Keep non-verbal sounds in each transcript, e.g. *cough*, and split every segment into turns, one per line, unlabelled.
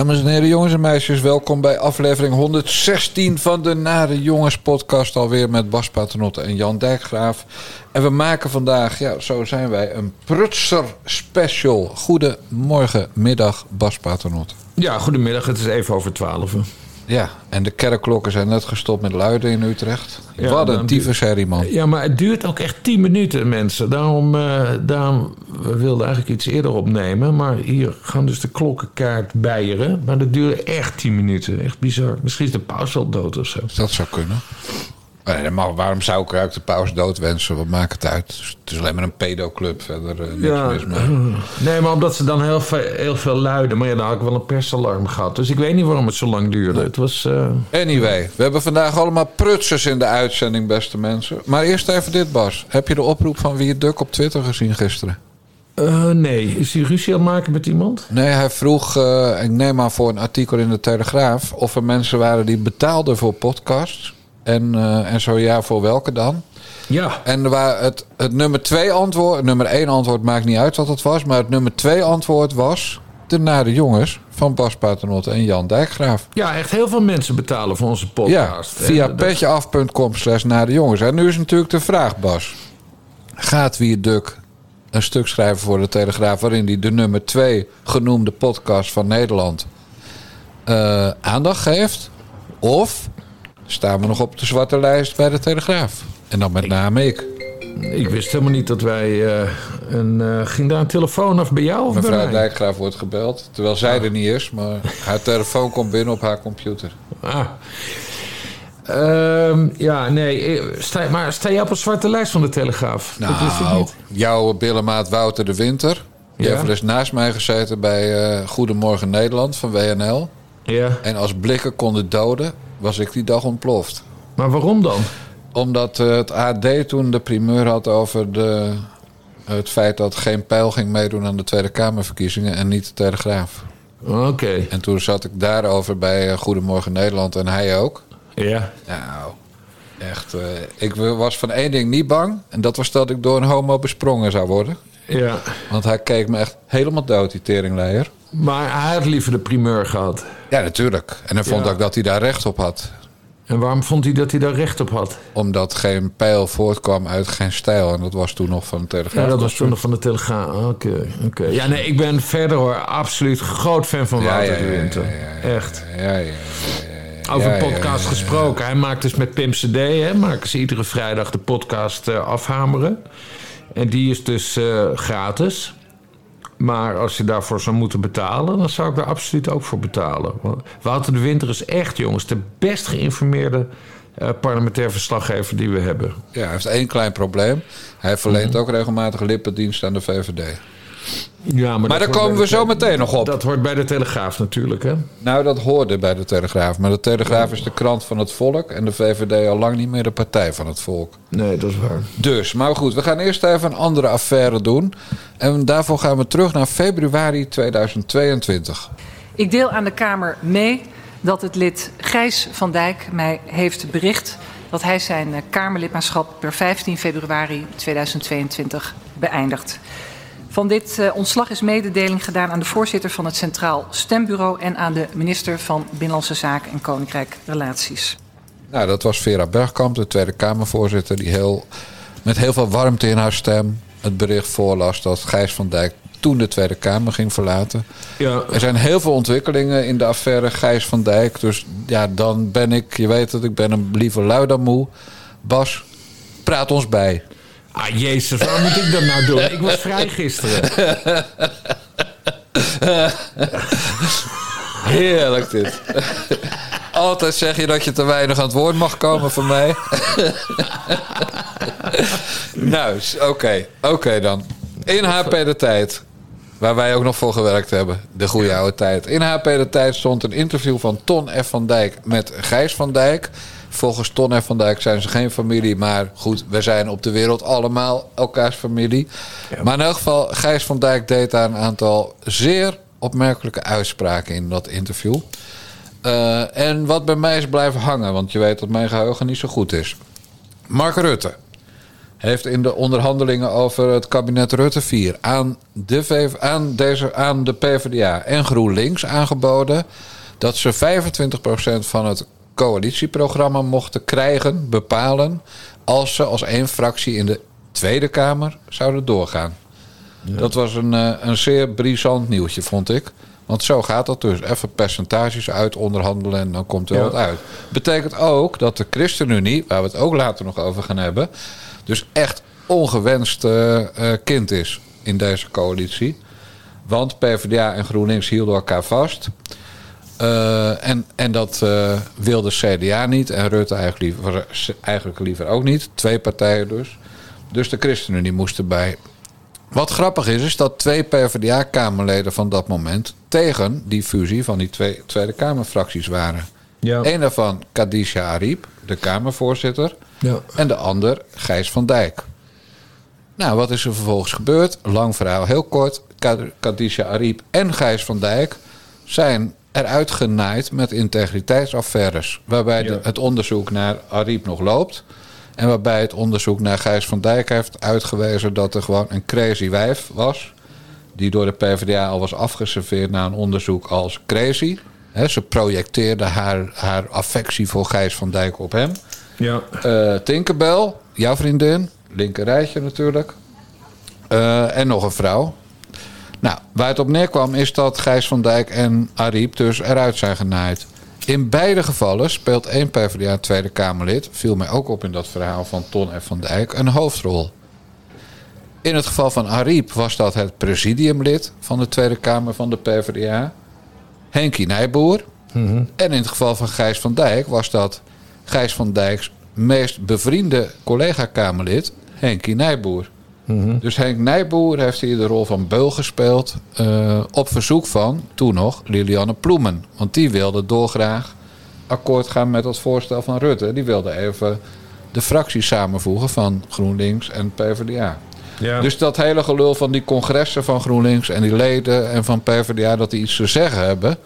Dames en heren, jongens en meisjes, welkom bij aflevering 116 van de Nare Jongens podcast. Alweer met Bas Paternotte en Jan Dijkgraaf. En we maken vandaag, ja, zo zijn wij, een prutser special. Goedemorgen, middag, Bas Paternotte.
Ja, goedemiddag. Het is even over twaalf.
Ja, en de kerkklokken zijn net gestopt met luiden in Utrecht.
Ja,
Wat een tyfusherrie, man.
Ja, maar het duurt ook echt 10 minuten, mensen. Daarom, eh daarom we wilden eigenlijk iets eerder opnemen. Maar hier gaan dus de klokkenkaart bijeren. Maar dat duurde echt 10 minuten. Echt bizar. Misschien is de paus wel dood of zo.
Dat zou kunnen. Nee, maar waarom zou ik eigenlijk de paus dood wensen? Wat maakt het uit? Het is alleen maar een pedoclub, verder eh, niks mis mee.
Nee, maar omdat ze dan heel veel, heel veel luiden. Maar ja, dan had ik wel een persalarm gehad. Dus ik weet niet waarom het zo lang duurde. Het was... eh,
Anyway, we hebben vandaag allemaal prutsers in de uitzending, beste mensen. Maar eerst even dit, Bas. Heb je de oproep van Wie Duk op Twitter gezien gisteren?
eh, nee, is hij ruzie aan het maken met iemand?
Nee, hij vroeg, ik neem aan voor een artikel in de Telegraaf... of er mensen waren die betaalden voor podcasts. En, eh, en zo ja, voor welke dan?
Ja.
En waren het, het nummer twee antwoord... Nummer één antwoord maakt niet uit wat het was... maar het nummer twee antwoord was... De Nare Jongens van Bas Paternotte en Jan Dijkgraaf.
Ja, echt heel veel mensen betalen voor onze
Ja,
podcast.
via petjeaf.com slash naar de jongens. En nu is natuurlijk de vraag, Bas. Gaat Wie Duk een stuk schrijven voor de Telegraaf... waarin hij de nummer 2 genoemde podcast van Nederland eh, aandacht geeft? Of staan we nog op de zwarte lijst bij de Telegraaf? En dan met name ik.
Ik wist helemaal niet dat wij eh, een... eh, ging daar een telefoon af bij jou of bij
Mevrouw
mij?
Dijkgraaf wordt gebeld, terwijl zij er niet is... maar haar telefoon komt binnen op haar computer.
Ah. Ehm, ja, nee. eh, Sta, maar sta je op een zwarte lijst van de Telegraaf? dat wist ik
Nou,
niet.
jouw billenmaat Wouter de Winter... Die
Ja.
heeft eens naast mij gezeten bij Goedemorgen Nederland van WNL.
Ja,
En als blikken konden doden, was ik die dag ontploft.
maar waarom dan?
Omdat eh, het AD toen de primeur had over de, het feit dat geen pijl ging meedoen aan de Tweede Kamerverkiezingen en niet de Telegraaf.
Oké.
En toen zat ik daarover bij eh, Goedemorgen Nederland en hij ook.
Ja.
Nou, echt. eh, ik was van één ding niet bang. En dat was dat ik door een homo besprongen zou worden.
Ja.
Want hij keek me echt helemaal dood, die teringleier.
Maar hij had liever de primeur gehad.
Ja, natuurlijk. En hij vond
Ja.
ook dat hij daar recht op had.
En waarom vond hij dat hij daar recht op had?
Omdat geen pijl voortkwam uit geen stijl. En dat was toen nog van de Telegraaf.
Ja, dat was toen nog van de Telegraaf. Oké, oké. Ja, nee, ik ben verder hoor absoluut groot fan van Wouter
ja,
de Winter. Echt.
Ja, ja.
Over podcast gesproken. Hij maakt dus met Pim CD, hè, maken ze iedere vrijdag de podcast eh, afhameren. En die is dus eh, gratis. Maar als je daarvoor zou moeten betalen, dan zou ik daar absoluut ook voor betalen. Want Wouter de Winter is echt, jongens, de best geïnformeerde eh, parlementair verslaggever die we hebben.
Ja, hij heeft één klein probleem. Hij verleent
Mhm.
ook regelmatig lippendienst aan de VVD.
Ja,
Maar daar komen we zo meteen nog op.
Dat hoort bij de Telegraaf natuurlijk, hè?
Nou, dat hoorde bij de Telegraaf. Maar de Telegraaf is de krant van het volk. En de VVD al lang niet meer de partij van het volk.
Nee, dat is waar.
Dus, maar goed, we gaan eerst even een andere affaire doen. En daarvoor gaan we terug naar februari 2022.
Ik deel aan de Kamer mee dat het lid Gijs van Dijk mij heeft bericht dat hij zijn eh, Kamerlidmaatschap per 15 februari 2022 beëindigt. Van dit eh, ontslag is mededeling gedaan aan de voorzitter van het Centraal Stembureau en aan de minister van Binnenlandse Zaken en Koninkrijk Relaties.
Nou, dat was Vera Bergkamp, de Tweede Kamervoorzitter, die heel, met heel veel warmte in haar stem het bericht voorlas dat Gijs van Dijk toen de Tweede Kamer ging verlaten.
Ja,
Er zijn heel veel ontwikkelingen in de affaire Gijs van Dijk. Dus ja, dan ben ik, je weet het, ik ben een liever lui dan moe. Bas, praat ons bij.
Ah, jezus, waarom moet ik dat nou doen? Ik was vrij gisteren.
Heerlijk dit. Altijd zeg je dat je te weinig aan het woord mag komen van mij. nou, oké. Oké dan. In HP de Tijd. Waar wij ook nog voor gewerkt hebben. De goede oude tijd. In HP de Tijd stond een interview van Ton F. van Dijk met Gijs van Dijk. Volgens Ton F. van Dijk zijn ze geen familie. Maar goed, we zijn op de wereld allemaal elkaars familie. Maar in elk geval, Gijs van Dijk deed daar een aantal zeer opmerkelijke uitspraken in dat interview. Eh, en wat bij mij is blijven hangen, want je weet dat mijn geheugen niet zo goed is. Mark Rutte heeft in de onderhandelingen over het kabinet Rutte 4 aan de, VV aan deze, aan de PvdA en GroenLinks aangeboden dat ze 25% van het coalitieprogramma mochten krijgen, bepalen, als ze als één fractie in de Tweede Kamer zouden doorgaan. Dat was een, eh, een zeer brisant nieuwtje, vond ik. Want zo gaat dat dus. Even percentages uit onderhandelen en dan komt er
Ja.
wat uit. Betekent ook dat de ChristenUnie, waar we het ook later nog over gaan hebben... dus echt ongewenst eh, eh, kind is in deze coalitie. Want PvdA en GroenLinks hielden elkaar vast. Eh, en, en dat eh, wilde CDA niet en Rutte eigenlijk liever, eigenlijk liever ook niet. Twee partijen dus. Dus de ChristenUnie moest erbij. Wat grappig is, is dat twee PvdA-kamerleden van dat moment tegen die fusie van die twee Tweede Kamerfracties waren.
Ja.
Eén daarvan, Kadisha Ariep, de Kamervoorzitter.
Ja.
En de ander, Gijs van Dijk. Nou, wat is er vervolgens gebeurd? Lang verhaal, heel kort. Kad- Kadisha Ariep en Gijs van Dijk zijn eruit genaaid met integriteitsaffaires. Waarbij de- het onderzoek naar Ariep nog loopt. En waarbij het onderzoek naar Gijs van Dijk heeft uitgewezen dat er gewoon een crazy wijf was. Die door de PvdA al was afgeserveerd na een onderzoek als crazy. Ze projecteerde haar, haar affectie voor Gijs van Dijk op hem.
Ja.
Eh Tinkerbell, jouw vriendin, linker rijtje natuurlijk. Eh, en nog een vrouw. Nou, waar het op neerkwam is dat Gijs van Dijk en Ariep dus eruit zijn genaaid. In beide gevallen speelt één PvdA Tweede Kamerlid, viel mij ook op in dat verhaal van Ton F. van Dijk, een hoofdrol. In het geval van Ariep was dat het presidiumlid van de Tweede Kamer van de PvdA, Henkie Nijboer. En in het geval van Gijs van Dijk was dat Gijs van Dijks meest bevriende collega-Kamerlid, Henkie Nijboer. Dus Henk Nijboer heeft hier de rol van beul gespeeld. eh, op verzoek van, toen nog, Lilianne Ploemen. Want die wilde dolgraag akkoord gaan met het voorstel van Rutte. Die wilde even de fracties samenvoegen van GroenLinks en PvdA.
Ja.
Dus dat hele gelul van die congressen van GroenLinks en die leden en van PvdA dat die iets te zeggen hebben.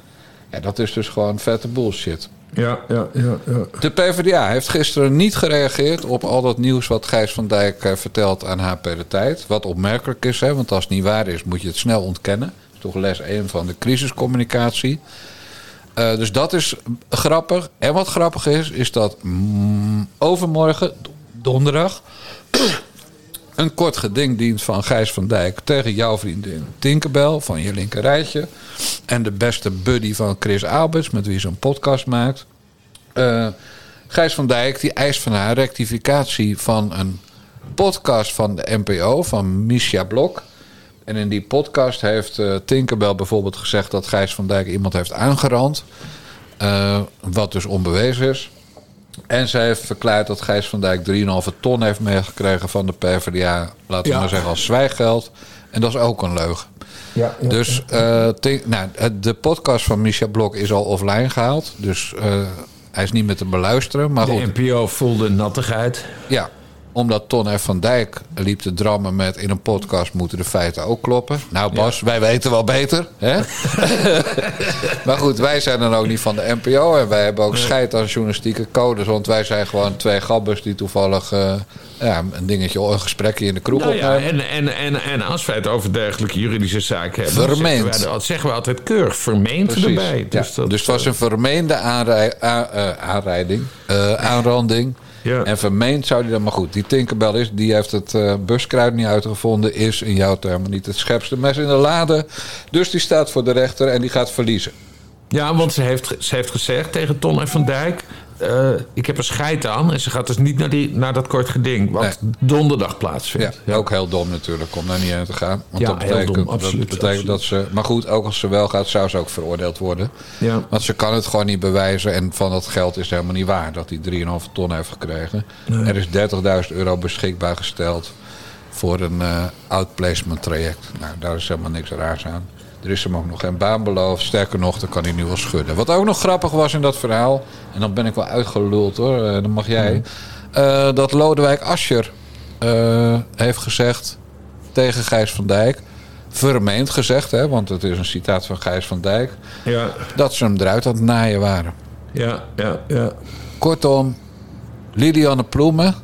Ja, dat is dus gewoon vette bullshit.
Ja, ja, ja, ja.
De PvdA heeft gisteren niet gereageerd op al dat nieuws wat Gijs van Dijk eh, vertelt aan HP De Tijd. Wat opmerkelijk is, hè, want als het niet waar is, moet je het snel ontkennen. Toch les 1 van de crisiscommunicatie. Eh, dus dat is grappig. En wat grappig is, is dat mm, overmorgen, donderdag, een kort geding dient van Gijs van Dijk tegen jouw vriendin Tinkerbell van je linker rijtje. En de beste buddy van Chris Alberts, met wie ze een podcast maakt. Eh, Gijs van Dijk die eist van haar rectificatie van een podcast van de NPO, van Misha Blok. En in die podcast heeft eh, Tinkerbell bijvoorbeeld gezegd dat Gijs van Dijk iemand heeft aangerand. eh, wat dus onbewezen is. En zij heeft verklaard dat Gijs van Dijk 3,5 ton heeft meegekregen van de PvdA. Laten we
Ja.
maar zeggen als zwijggeld. En dat is ook een leugen.
Ja, ja.
Dus eh, nou, de podcast van Misha Blok is al offline gehaald. Dus eh, hij is niet meer te beluisteren. Maar goed,
De NPO voelde nattigheid.
ja, omdat Ton F. van Dijk liep te drammen met... in een podcast moeten de feiten ook kloppen. Nou Bas, wij weten wel beter. Hè? *laughs* maar goed, wij zijn dan ook niet van de NPO... en wij hebben ook scheid aan journalistieke codes... want wij zijn gewoon twee gabbers die toevallig... eh, ja, een dingetje, een gesprekje in de kroeg
Nou ja,
opnemen.
en, en, en, en als wij het over dergelijke juridische zaken hebben...
Vermeend.
Zeggen wij, dat zeggen we altijd keurig vermeend
Precies.
erbij.
Ja,
Dus, dat,
dus het was een vermeende aanrij, a- eh, aanrijding, eh, aanranding.
Ja.
En vermeend zou die dan... Maar goed, die Tinkerbell is, die heeft het eh, buskruid niet uitgevonden... is in jouw termen niet het scherpste mes in de lade. Dus die staat voor de rechter en die gaat verliezen.
Ja, want ze heeft, ze heeft gezegd tegen Ton en Van Dijk... eh, ik heb er scheid aan en ze gaat dus niet naar, die, naar dat kort geding... wat donderdag
Ja,
plaatsvindt.
ook heel dom natuurlijk om daar niet heen te gaan. Want
Ja,
dat
heel
betekent,
dom,
dat
absoluut,
betekent
absoluut.
dat ze... Maar goed, ook als ze wel gaat, zou ze ook veroordeeld worden.
Ja.
Want ze kan het gewoon niet bewijzen. En van dat geld is het helemaal niet waar dat hij 3,5 ton heeft gekregen. Er is 30.000 euro beschikbaar gesteld voor een eh, outplacement traject. Nou, daar is helemaal niks raars aan. Er is hem ook nog geen baan beloofd. Sterker nog, dan kan hij nu wel schudden. Wat ook nog grappig was in dat verhaal... en dan ben ik wel uitgeluld hoor, eh, dan mag jij... eh, dat Lodewijk Asscher eh, heeft gezegd tegen Gijs van Dijk... vermeend gezegd, hè, want het is een citaat van Gijs van Dijk...
Ja,
dat ze hem eruit aan het naaien waren.
ja, ja, ja.
Kortom, Lilianne Ploemen,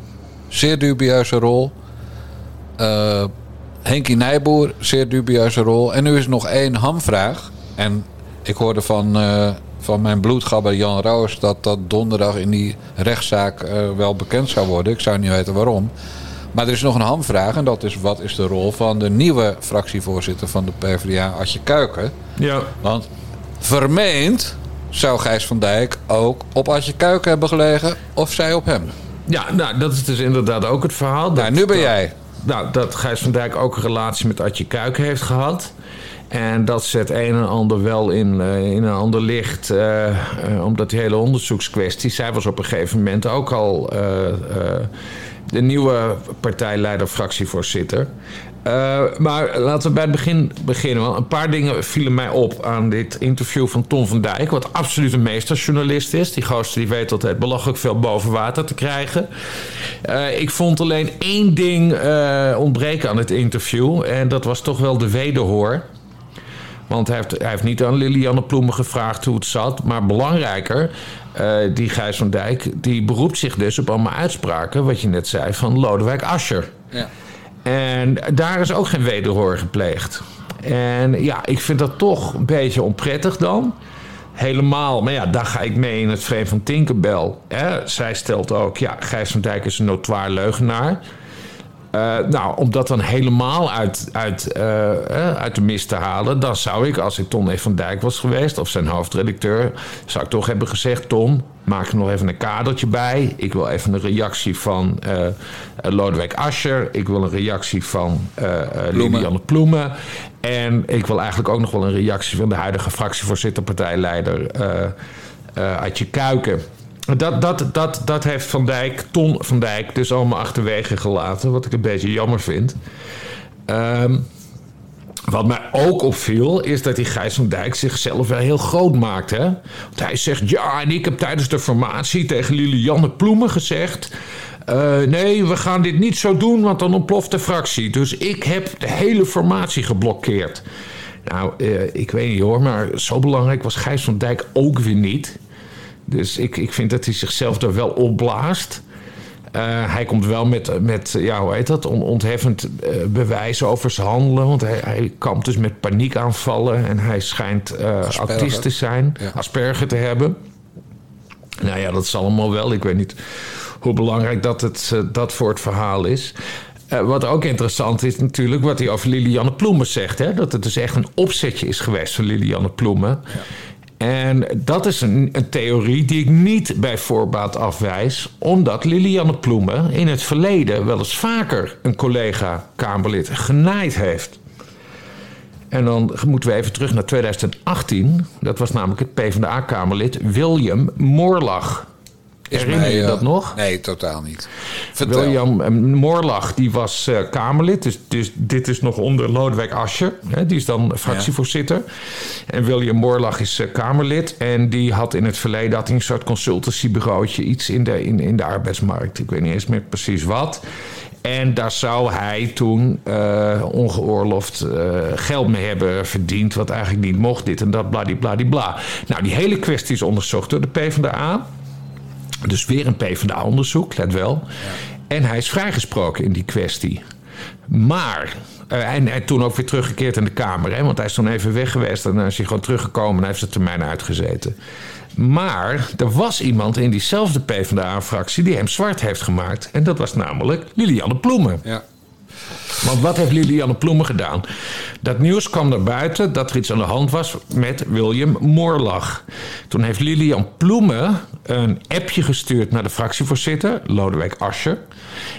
zeer dubieuze rol. Eh Henkie Nijboer, zeer dubieuze rol. En nu is nog één hamvraag. En ik hoorde van, eh, van mijn bloedgabber Jan Roos... dat dat donderdag in die rechtszaak eh, wel bekend zou worden. Ik zou niet weten waarom. Maar er is nog een hamvraag. En dat is wat is de rol van de nieuwe fractievoorzitter van de PvdA, Adje Kuiken...
Ja.
Want vermeend zou Gijs van Dijk ook op Adje Kuiken hebben gelegen of zij op hem.
Ja, nou, dat is dus inderdaad ook het verhaal. Dat,
Nou, nu ben jij.
Nou, dat Gijs van Dijk ook een relatie met Adje Kuiken heeft gehad. En dat zet een en ander wel in, eh, in een ander licht. eh, eh, omdat die hele onderzoekskwestie. Zij was op een gegeven moment ook al de nieuwe partijleider, fractievoorzitter. Eh, maar laten we bij het begin beginnen. Een paar dingen vielen mij op aan dit interview van Tom van Dijk. Wat absoluut een meesterjournalist is. Die gozer die weet altijd belachelijk veel boven water te krijgen. Eh, ik vond alleen één ding eh, ontbreken aan het interview. En dat was toch wel de wederhoor. Want hij heeft, hij heeft niet aan Lilianne Ploemen gevraagd hoe het zat. Maar belangrijker, die Gijs van Dijk... die beroept zich dus op allemaal uitspraken... wat je net zei, van Lodewijk Asscher.
Ja.
En daar is ook geen wederhoor gepleegd. En ja, ik vind dat toch een beetje onprettig dan. Helemaal, maar ja, daar ga ik mee in het frame van Tinkerbell. Hè. Zij stelt ook, ja, Gijs van Dijk is een notoir leugenaar. Eh, nou, om dat dan helemaal uit, uit, eh, eh, uit de mist te halen, dan zou ik, als ik Ton E. van Dijk was geweest, of zijn hoofdredacteur, zou ik toch hebben gezegd: Tom, maak er nog even een kadertje bij. Ik wil even een reactie van eh, Lodewijk Asscher. Ik wil een reactie van
Ploemen.
Lilianne Ploemen. En ik wil eigenlijk ook nog wel een reactie van de huidige fractievoorzitter, partijleider Adje Kuiken. Dat, dat, dat, dat heeft Van Dijk, Ton van Dijk, dus allemaal achterwege gelaten. Wat ik een beetje jammer vind. Ehm, wat mij ook opviel, is dat die Gijs van Dijk zichzelf wel heel groot maakt. Hè? Want hij zegt, ja, en ik heb tijdens de formatie tegen Lilianne Ploemen gezegd... eh, nee, we gaan dit niet zo doen, want dan ontploft de fractie. Dus ik heb de hele formatie geblokkeerd. Nou, eh, ik weet niet hoor, maar zo belangrijk was Gijs van Dijk ook weer niet. Dus ik, ik vind dat hij zichzelf daar wel opblaast. Eh, hij komt wel met, met ja, hoe heet dat, on- ontheffend eh, bewijs over zijn handelen. Want hij, hij kampt dus met paniekaanvallen. En hij schijnt autist te zijn,
Ja.
asperger te hebben. Nou ja, dat is allemaal wel. Ik weet niet hoe belangrijk dat, het, dat voor het verhaal is. Wat ook interessant is natuurlijk wat hij over Lilianne Ploemen zegt. Hè? Dat het dus echt een opzetje is geweest van Lilianne Ploemen. En dat is een, theorie die ik niet bij voorbaat afwijs, omdat Lilianne Ploemen in het verleden wel eens vaker een collega-Kamerlid genaaid heeft. En dan moeten we even terug naar 2018. Dat was namelijk het PvdA-Kamerlid William Moorlach.
Is
Herinner
mij,
je
eh,
dat nog?
Nee, totaal niet. Vertel.
William eh, Moorlach, die was eh, Kamerlid. Dus, dus dit is nog onder Lodewijk Asscher. Hè, die is dan fractievoorzitter. En William Moorlach is Kamerlid. En die had in het verleden had hij een soort consultancybureautje. Iets in de, in, in de arbeidsmarkt. Ik weet niet eens meer precies wat. En daar zou hij toen eh, ongeoorloofd geld mee hebben verdiend. Wat eigenlijk niet mocht. Dit en dat, bladibladibla. Nou, die hele kwestie is onderzocht door de PvdA. Dus weer een PvdA-onderzoek, let wel. En hij is vrijgesproken in die kwestie. Maar, eh, en, en toen ook weer teruggekeerd in de Kamer. Hè, want hij is toen even weg geweest en dan is hij gewoon teruggekomen... en heeft zijn termijn uitgezeten. Maar er was iemand in diezelfde PvdA-fractie... die hem zwart heeft gemaakt. En dat was namelijk Lilianne Ploemen.
Ja.
Want wat heeft Lilianne Ploemen gedaan? Dat nieuws kwam naar buiten dat er iets aan de hand was met William Moorlach. Toen heeft Lilian Ploemen een appje gestuurd naar de fractievoorzitter, Lodewijk Asscher.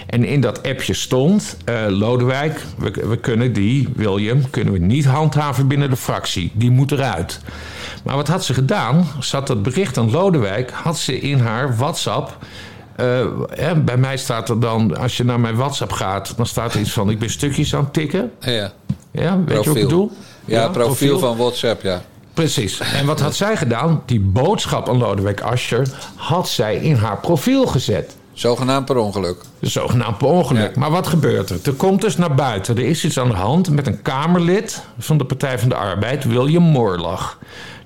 En in dat appje stond: eh, Lodewijk, we, we kunnen die, William, kunnen we niet handhaven binnen de fractie. Die moet eruit. Maar wat had ze gedaan? Had dat bericht aan Lodewijk, had ze in haar WhatsApp. Eh, bij mij staat er dan, als je naar mijn WhatsApp gaat, dan staat er iets van: ik ben stukjes aan het tikken.
Ja,
Ja, weet je wat ik bedoel?
ja, profiel, van WhatsApp, ja.
Precies. En wat had zij gedaan? Die boodschap aan Lodewijk Asscher had zij in haar profiel gezet.
Zogenaamd per ongeluk.
Zogenaamd per ongeluk.
Ja.
Maar wat gebeurt er? Er komt dus naar buiten. Er is iets aan de hand met een Kamerlid van de Partij van de Arbeid, William Moorlach.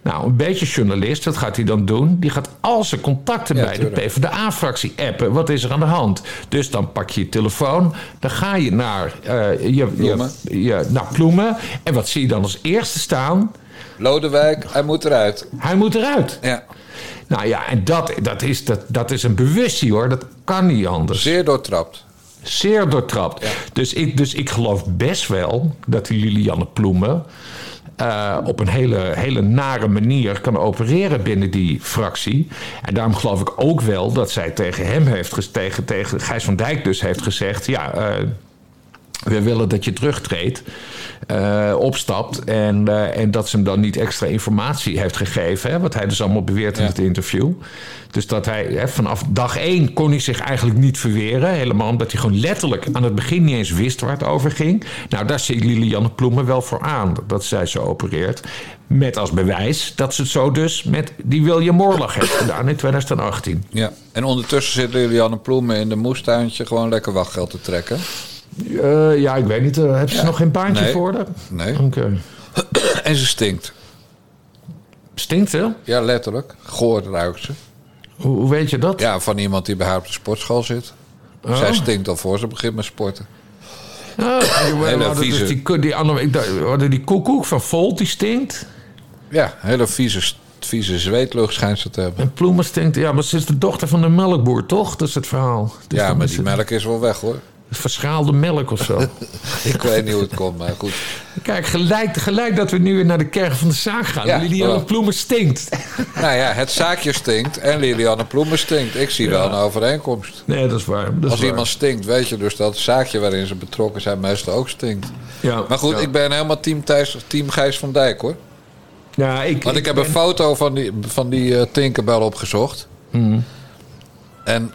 Nou, een beetje journalist, wat gaat hij dan doen? Die gaat al zijn contacten
Ja,
bij
tuurlijk.
de PvdA-fractie appen. Wat is er aan de hand? Dus dan pak je je telefoon, dan ga je naar, eh, je, je,
Ploemen.
je, naar Ploemen. En wat zie je dan als eerste staan?
Lodewijk, hij moet eruit.
Hij moet eruit.
Ja,
Nou ja, en dat, dat, is, dat, dat is een bewustzijn hoor. Dat kan niet anders.
zeer doortrapt.
Zeer doortrapt. Dus, ik, dus ik geloof best wel dat die Lilianne Ploemen... eh, op een hele, hele nare manier kan opereren binnen die fractie. En daarom geloof ik ook wel dat zij tegen hem heeft... tegen, tegen Gijs van Dijk dus heeft gezegd... ja, eh, we willen dat je terugtreedt, eh, opstapt... En, eh, en dat ze hem dan niet extra informatie heeft gegeven... Hè, wat hij dus allemaal beweert in
Ja.
het interview. Dus dat hij hè, vanaf dag één kon hij zich eigenlijk niet verweren. Helemaal omdat hij gewoon letterlijk aan het begin niet eens wist waar het over ging. Nou, daar zie Lilianne Ploemen wel voor aan dat zij zo opereert. Met als bewijs dat ze het zo dus met die William Morlag heeft gedaan in 2018.
Ja. En ondertussen zit Lilianne Ploemen in de moestuintje gewoon lekker wachtgeld te trekken.
Eh, ja, ik weet niet. eh, heb ze nog geen baantje
Nee.
voor haar?
Nee.
Oké. *clears throat*
En ze stinkt.
Stinkt ze?
Ja, letterlijk. Goor ruikt ze.
Hoe, hoe weet je dat?
Ja, van iemand die bij haar op de sportschool zit.
Oh.
Zij stinkt al voor ze begint met sporten. *clears throat* Hele vieze.
dus die, andere- ik dacht, die koekoek van Volt, die stinkt.
Ja, hele vieze, vieze zweetlucht schijnt ze te hebben.
En Ploemen stinkt. Ja, maar ze is de dochter van de melkboer, toch? Dat is het verhaal. Dus
ja, maar die
het
melk is wel weg hoor.
Verschaalde melk of zo. *laughs*
Ik weet niet hoe het komt, maar goed.
Kijk, gelijk, gelijk dat we nu weer naar de kern van de zaak gaan.
Ja,
Lilianne
voilà.
Ploemen stinkt. *laughs*
Nou ja, het zaakje stinkt en Lilianne Ploemen stinkt. Ik zie wel een overeenkomst.
Nee, dat is waar. Dat is
Als
waar.
iemand stinkt, weet je dus dat het zaakje waarin ze betrokken zijn meestal ook stinkt.
Ja,
Maar goed,
ja.
ik ben helemaal team, Thijs, team Gijs van Dijk hoor.
Ja, ik,
Want ik, heb
ben-
een foto van die, van die eh, Tinkerbell opgezocht.
Mhm.
En,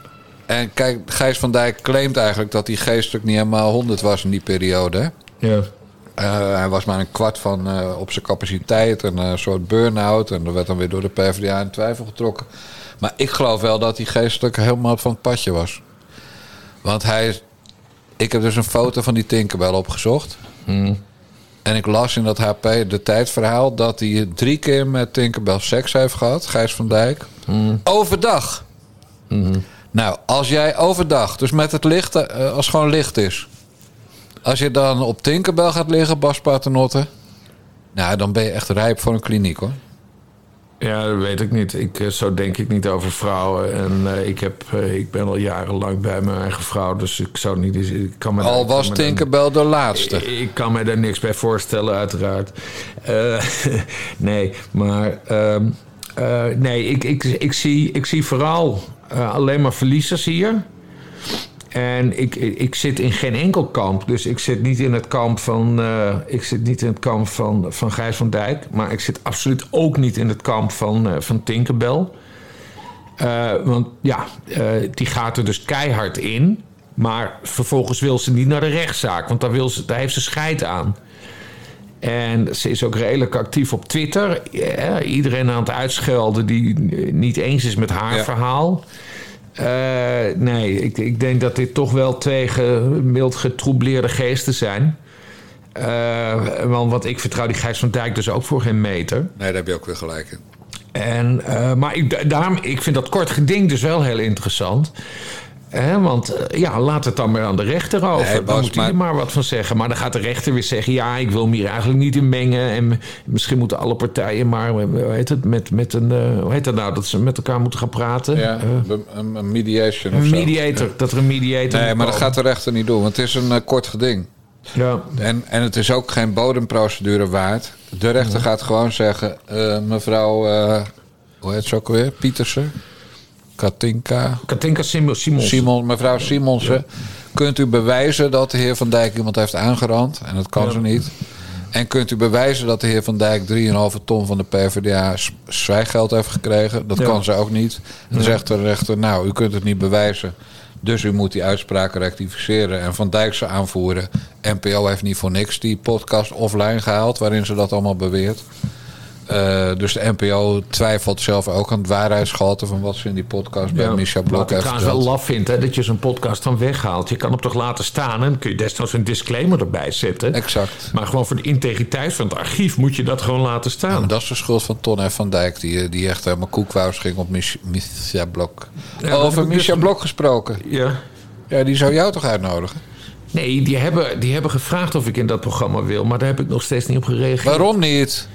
en kijk, Gijs van Dijk claimt eigenlijk dat hij geestelijk niet helemaal 100 was in die periode.
Ja.
Eh, hij was maar een kwart van eh, op zijn capaciteit. En eh, een soort burn-out. En dat werd dan weer door de PvdA in twijfel getrokken. Maar ik geloof wel dat hij geestelijk helemaal van het padje was. Want hij... Ik heb dus een foto van die Tinkerbell opgezocht. En ik las in dat HP de tijdverhaal... dat hij drie keer met Tinkerbell seks heeft gehad. Gijs van Dijk. Overdag. Nou, als jij overdag, dus met het licht, eh, als het gewoon licht is. Als je dan op Tinkerbell gaat liggen, Bas Paternotte. Nou, dan ben je echt rijp voor een kliniek hoor.
Ja, dat weet ik niet. Ik, eh, zo denk ik niet over vrouwen. En eh, ik, heb, ik ben al jarenlang bij mijn eigen vrouw. Dus ik zou niet... Ik kan me
Al was Tinkerbell de laatste.
Ik, ik kan me daar niks bij voorstellen, uiteraard. *laughs* Nee, maar... ehm, eh, nee, ik, ik, ik, zie, ik zie vooral eh, alleen maar verliezers hier. En ik, ik, zit in geen enkel kamp. Dus ik zit niet in het kamp van, eh, ik zit niet in het kamp van, van Gijs van Dijk. Maar ik zit absoluut ook niet in het kamp van, eh, van Tinkerbell. Want ja, die gaat er dus keihard in. Maar vervolgens wil ze niet naar de rechtszaak. Want daar, wil ze, daar heeft ze scheid aan. En ze is ook redelijk actief op Twitter. Ja, iedereen aan het uitschelden die niet eens is met haar
Ja.
verhaal. Eh, nee, ik, ik denk dat dit toch wel twee gemild getroubleerde geesten zijn. Eh, want, want ik vertrouw die Gijs van Dijk dus ook voor geen meter.
Nee, daar heb je ook weer gelijk in.
En, eh, maar ik, daarom, ik vind dat kort geding dus wel heel interessant. Want eh, ja, laat het dan maar aan de rechter over.
Nee,
dan moet hij er
maar-
maar wat van zeggen. Maar dan gaat de rechter weer zeggen... ja, ik wil me hier eigenlijk niet in mengen. En misschien moeten alle partijen maar... eh, Hoe heet het? Met, met een... eh, hoe heet dat nou? Dat ze met elkaar moeten gaan praten?
Ja, een, een mediation of
een mediator. Dat er een mediator
Nee, maar dat gaat de rechter niet doen, want het is een kort geding.
Ja.
En, en het is ook geen bodemprocedure waard. De rechter gaat gewoon zeggen: mevrouw, hoe heet ze ook alweer? Pietersen? Katinka?
Katinka Sim- Simons.
Simon, mevrouw Simonsen. Kunt u bewijzen dat de heer Van Dijk iemand heeft aangerand? En dat kan
Ja.
ze niet. En kunt u bewijzen dat de heer Van Dijk 3,5 ton van de PvdA zwijggeld heeft gekregen? Dat
Ja.
kan ze ook niet. En dan zegt de rechter, nou, u kunt het niet bewijzen. Dus u moet die uitspraak rectificeren en Van Dijk ze aanvoeren. NPO heeft niet voor niks die podcast offline gehaald... waarin ze dat allemaal beweert. Eh, dus de NPO twijfelt zelf ook aan het waarheidsgehalte van wat ze in die podcast bij Micha Blok
Wat ik
heeft
wel laf vind, hè, dat je zo'n podcast dan weghaalt. Je kan hem toch laten staan en kun je desnoods een disclaimer erbij zetten.
Exact.
Maar gewoon voor de integriteit van het archief moet je dat gewoon laten staan.
En dat is de schuld van Ton F. van Dijk, die, die echt helemaal koekwous ging op Mich- Micha Blok.
Ja,
Over Micha
dus-
Blok gesproken.
Ja.
Ja, die zou jou toch uitnodigen?
Nee, die hebben, die hebben gevraagd of ik in dat programma wil, maar daar heb ik nog steeds niet op gereageerd.
Waarom niet?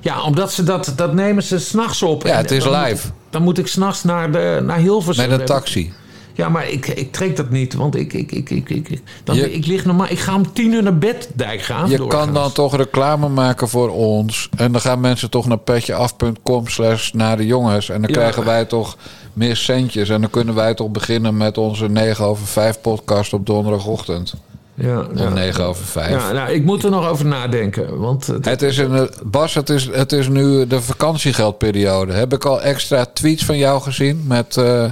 Ja, omdat ze dat, dat nemen ze s'nachts op.
Ja,
En
het is
dan
live.
Moet, dan moet ik s'nachts naar, de, naar Hilversum.
Met een taxi.
Ja, maar ik, ik trek dat niet, want ik, ik, ik, ik, ik, dan,
Je-
ik lig normaal. Ik ga om tien uur naar bed, Dijkgraaf.
Je
doorgaans.
kan dan toch reclame maken voor ons. En dan gaan mensen toch naar petjeaf.com slash naar de jongens. En dan
Ja.
krijgen wij toch meer centjes. En dan kunnen wij toch beginnen met onze 9 over 5 podcast op donderdagochtend.
Ja, ja.
Om 9 over 5.
Ja, nou, ik moet er nog over nadenken. Want het-
Het is een, Bas, het is, het is nu de vakantiegeldperiode. Heb ik al extra tweets van jou gezien met eh,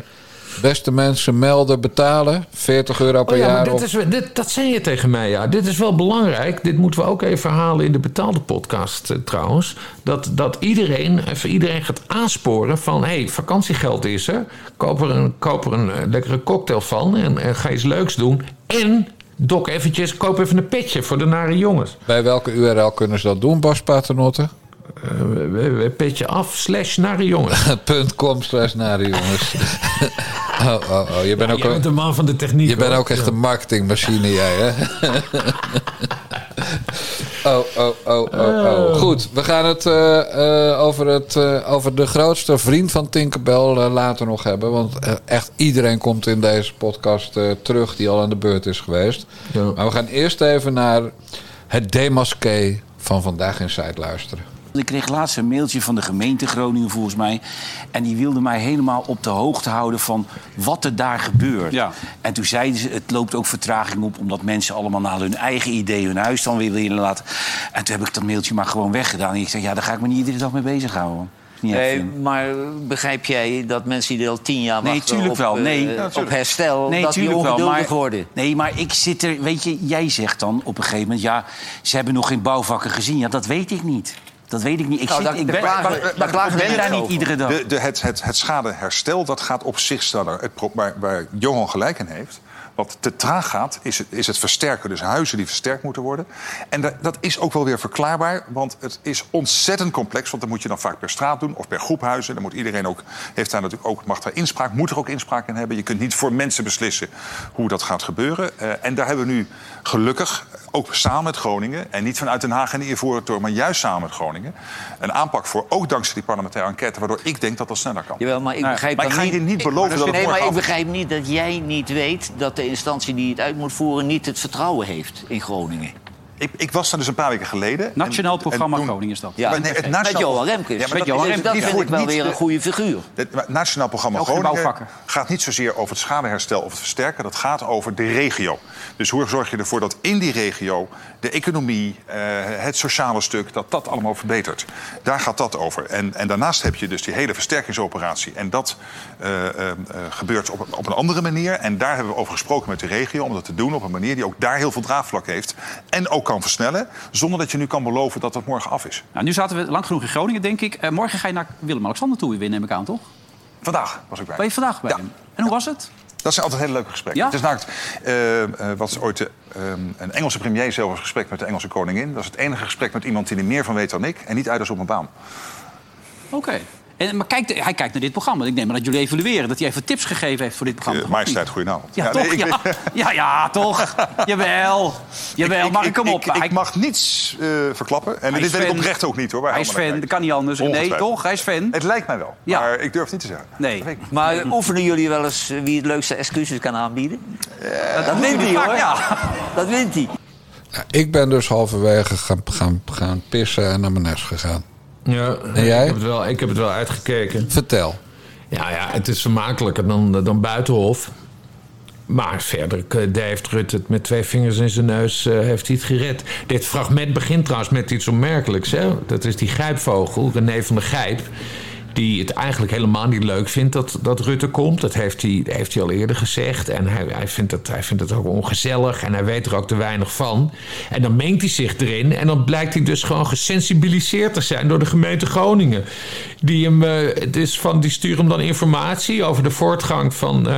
beste mensen melden, betalen. 40 euro per
Oh ja,
jaar.
dit is, dit, dat zei je tegen mij, ja. Dit is wel belangrijk. Dit moeten we ook even herhalen in de betaalde podcast eh, trouwens. Dat, dat iedereen, even iedereen gaat aansporen van... hé, hey, vakantiegeld is er. Koop er een, koop er een eh, lekkere cocktail van en, en ga iets leuks doen. En dok eventjes, koop even een petje voor de nare jongens.
Bij welke URL kunnen ze dat doen, Bas Paternotte?
Uh, petje af slash nare jongens. *laughs*
.com slash naar de jongens. *laughs* oh, oh, oh. Je bent ook,
Jij bent
een,
de man van de techniek.
je bent ook echt een marketingmachine, jij, hè? *laughs* oh, oh, oh, oh, oh. Goed, we gaan het eh, eh, over, het eh, over de grootste vriend van Tinkerbell eh, later nog hebben. Want eh, echt iedereen komt in deze podcast eh, terug die al aan de beurt is geweest.
Ja.
Maar we gaan eerst even naar het demasqué van Vandaag in Zuid luisteren.
Ik kreeg laatst een mailtje van de gemeente Groningen volgens mij. En die wilde mij helemaal op de hoogte houden van wat er daar gebeurt.
Ja.
En toen zeiden ze, het loopt ook vertraging op... omdat mensen allemaal naar hun eigen idee hun huis dan weer willen laten. En toen heb ik dat mailtje maar gewoon weggedaan. En ik zei, ja, daar ga ik me niet iedere dag mee bezighouden.
Nee, maar begrijp jij dat mensen die al tien jaar
Nee,
wachten op,
wel.
eh,
Nee.
op
Ja,
herstel,
Nee,
dat die ongeduldig
Maar,
worden?
nee, maar ik zit er... Weet je, jij zegt dan op een gegeven moment... ja, ze hebben nog geen bouwvakken gezien. Ja, dat weet ik niet. Dat weet ik niet. Ik,
Nou,
zit,
daar-
ik
daar
ben,
klagen- daar klagen we
ben
niet
daar niet
over.
iedere dag.
De, de, het, het, het schadeherstel dat gaat op zich sneller. Waar, waar Johan gelijk in heeft. Wat te traag gaat, is het, is het versterken. Dus huizen die versterkt moeten worden. En dat, dat is ook wel weer verklaarbaar. Want het is ontzettend complex. Want dan moet je dan vaak per straat doen of per groep huizen. Dan moet iedereen ook, heeft daar natuurlijk ook, mag daar inspraak, moet er ook inspraak in hebben. Je kunt niet voor mensen beslissen hoe dat gaat gebeuren. Eh, en daar hebben we nu gelukkig, ook samen met Groningen... en niet vanuit Den Haag en de maar juist samen met Groningen... een aanpak voor, ook dankzij die parlementaire enquête... waardoor ik denk dat dat sneller kan.
Jawel, maar ik
Nou,
begrijp
maar ik ga je niet beloven dat het
Nee, maar ik begrijp niet dat jij niet weet... dat de instantie die het uit moet voeren... niet het vertrouwen heeft in Groningen.
Ik, ik was daar dus een paar weken geleden.
Nationaal
En-
programma
en toen-
Groningen is dat.
Ja,
Maar nee, het
met
nationaal-
Johan Remkes.
Ja, maar
Met
dat
Johan
is-
Remkes. Dat vind ik wel weer een goede figuur.
Het Nationaal Programma Groningen gaat niet zozeer over het schadeherstel of het versterken. Dat gaat over de regio. Dus hoe zorg je ervoor dat in die regio de economie, eh, het sociale stuk, dat dat allemaal verbetert. Daar gaat dat over. En, en daarnaast heb je dus die hele versterkingsoperatie. En dat eh, eh, gebeurt op, op een andere manier. En daar hebben we over gesproken met de regio om dat te doen op een manier die ook daar heel veel draagvlak heeft. En ook kan versnellen, zonder dat je nu kan beloven dat het morgen af is.
Nou, nu zaten we lang genoeg in Groningen, denk ik. Morgen ga je naar Willem-Alexander toe weer, neem ik aan, toch?
Vandaag was ik bij.
Ben je vandaag bij
Ja.
hem? En hoe was het?
Dat zijn altijd hele leuke gesprekken.
Ja?
Het is namelijk eh, eh, wat ooit de, ehm, een Engelse premier zelf een gesprek met de Engelse koningin. Dat is het enige gesprek met iemand die er meer van weet dan ik en niet uit is op mijn baan.
Oké. En, maar kijk, hij kijkt naar dit programma. Ik neem aan dat jullie evalueren. Dat hij even tips gegeven heeft voor dit programma.
Uh, majesteit, goedenavond.
Ja,
nee,
toch?
ik-
ja. ja, ja, toch? Jawel. Jawel, maar kom op.
Ik, ik mag niets eh, verklappen. En dit weet ik oprecht ook niet hoor. waar
hij is fan, dat kan niet anders. Nee, toch? Hij is fan.
Het lijkt mij wel,
Ja.
maar ik durf het niet te zeggen.
Nee.
Ik.
Maar oefenen jullie wel eens eh, wie het leukste excuses kan aanbieden?
Dat
Dat wint hij, hoor.
Ja.
Dat wint hij.
Ja, ik ben dus halverwege gaan, gaan, gaan pissen en naar mijn nest gegaan.
Ja,
En jij?
Ik heb, het wel, ik heb het wel uitgekeken.
Vertel.
Ja, ja, het is vermakelijker dan, dan Buitenhof. Maar verder eh, heeft Rutte het met twee vingers in zijn neus eh, heeft hij het gered. Dit fragment begint trouwens met iets opmerkelijks. Hè? Dat is die grijpvogel, René van der Grijp. Die het eigenlijk helemaal niet leuk vindt dat, dat Rutte komt. Dat heeft hij, heeft hij al eerder gezegd. En hij, hij, vindt het, hij vindt het ook ongezellig en hij weet er ook te weinig van. En dan mengt hij zich erin en dan blijkt hij dus gewoon gesensibiliseerd te zijn door de gemeente Groningen. Die, hem, eh, dus van, die sturen hem dan informatie over de voortgang van, eh,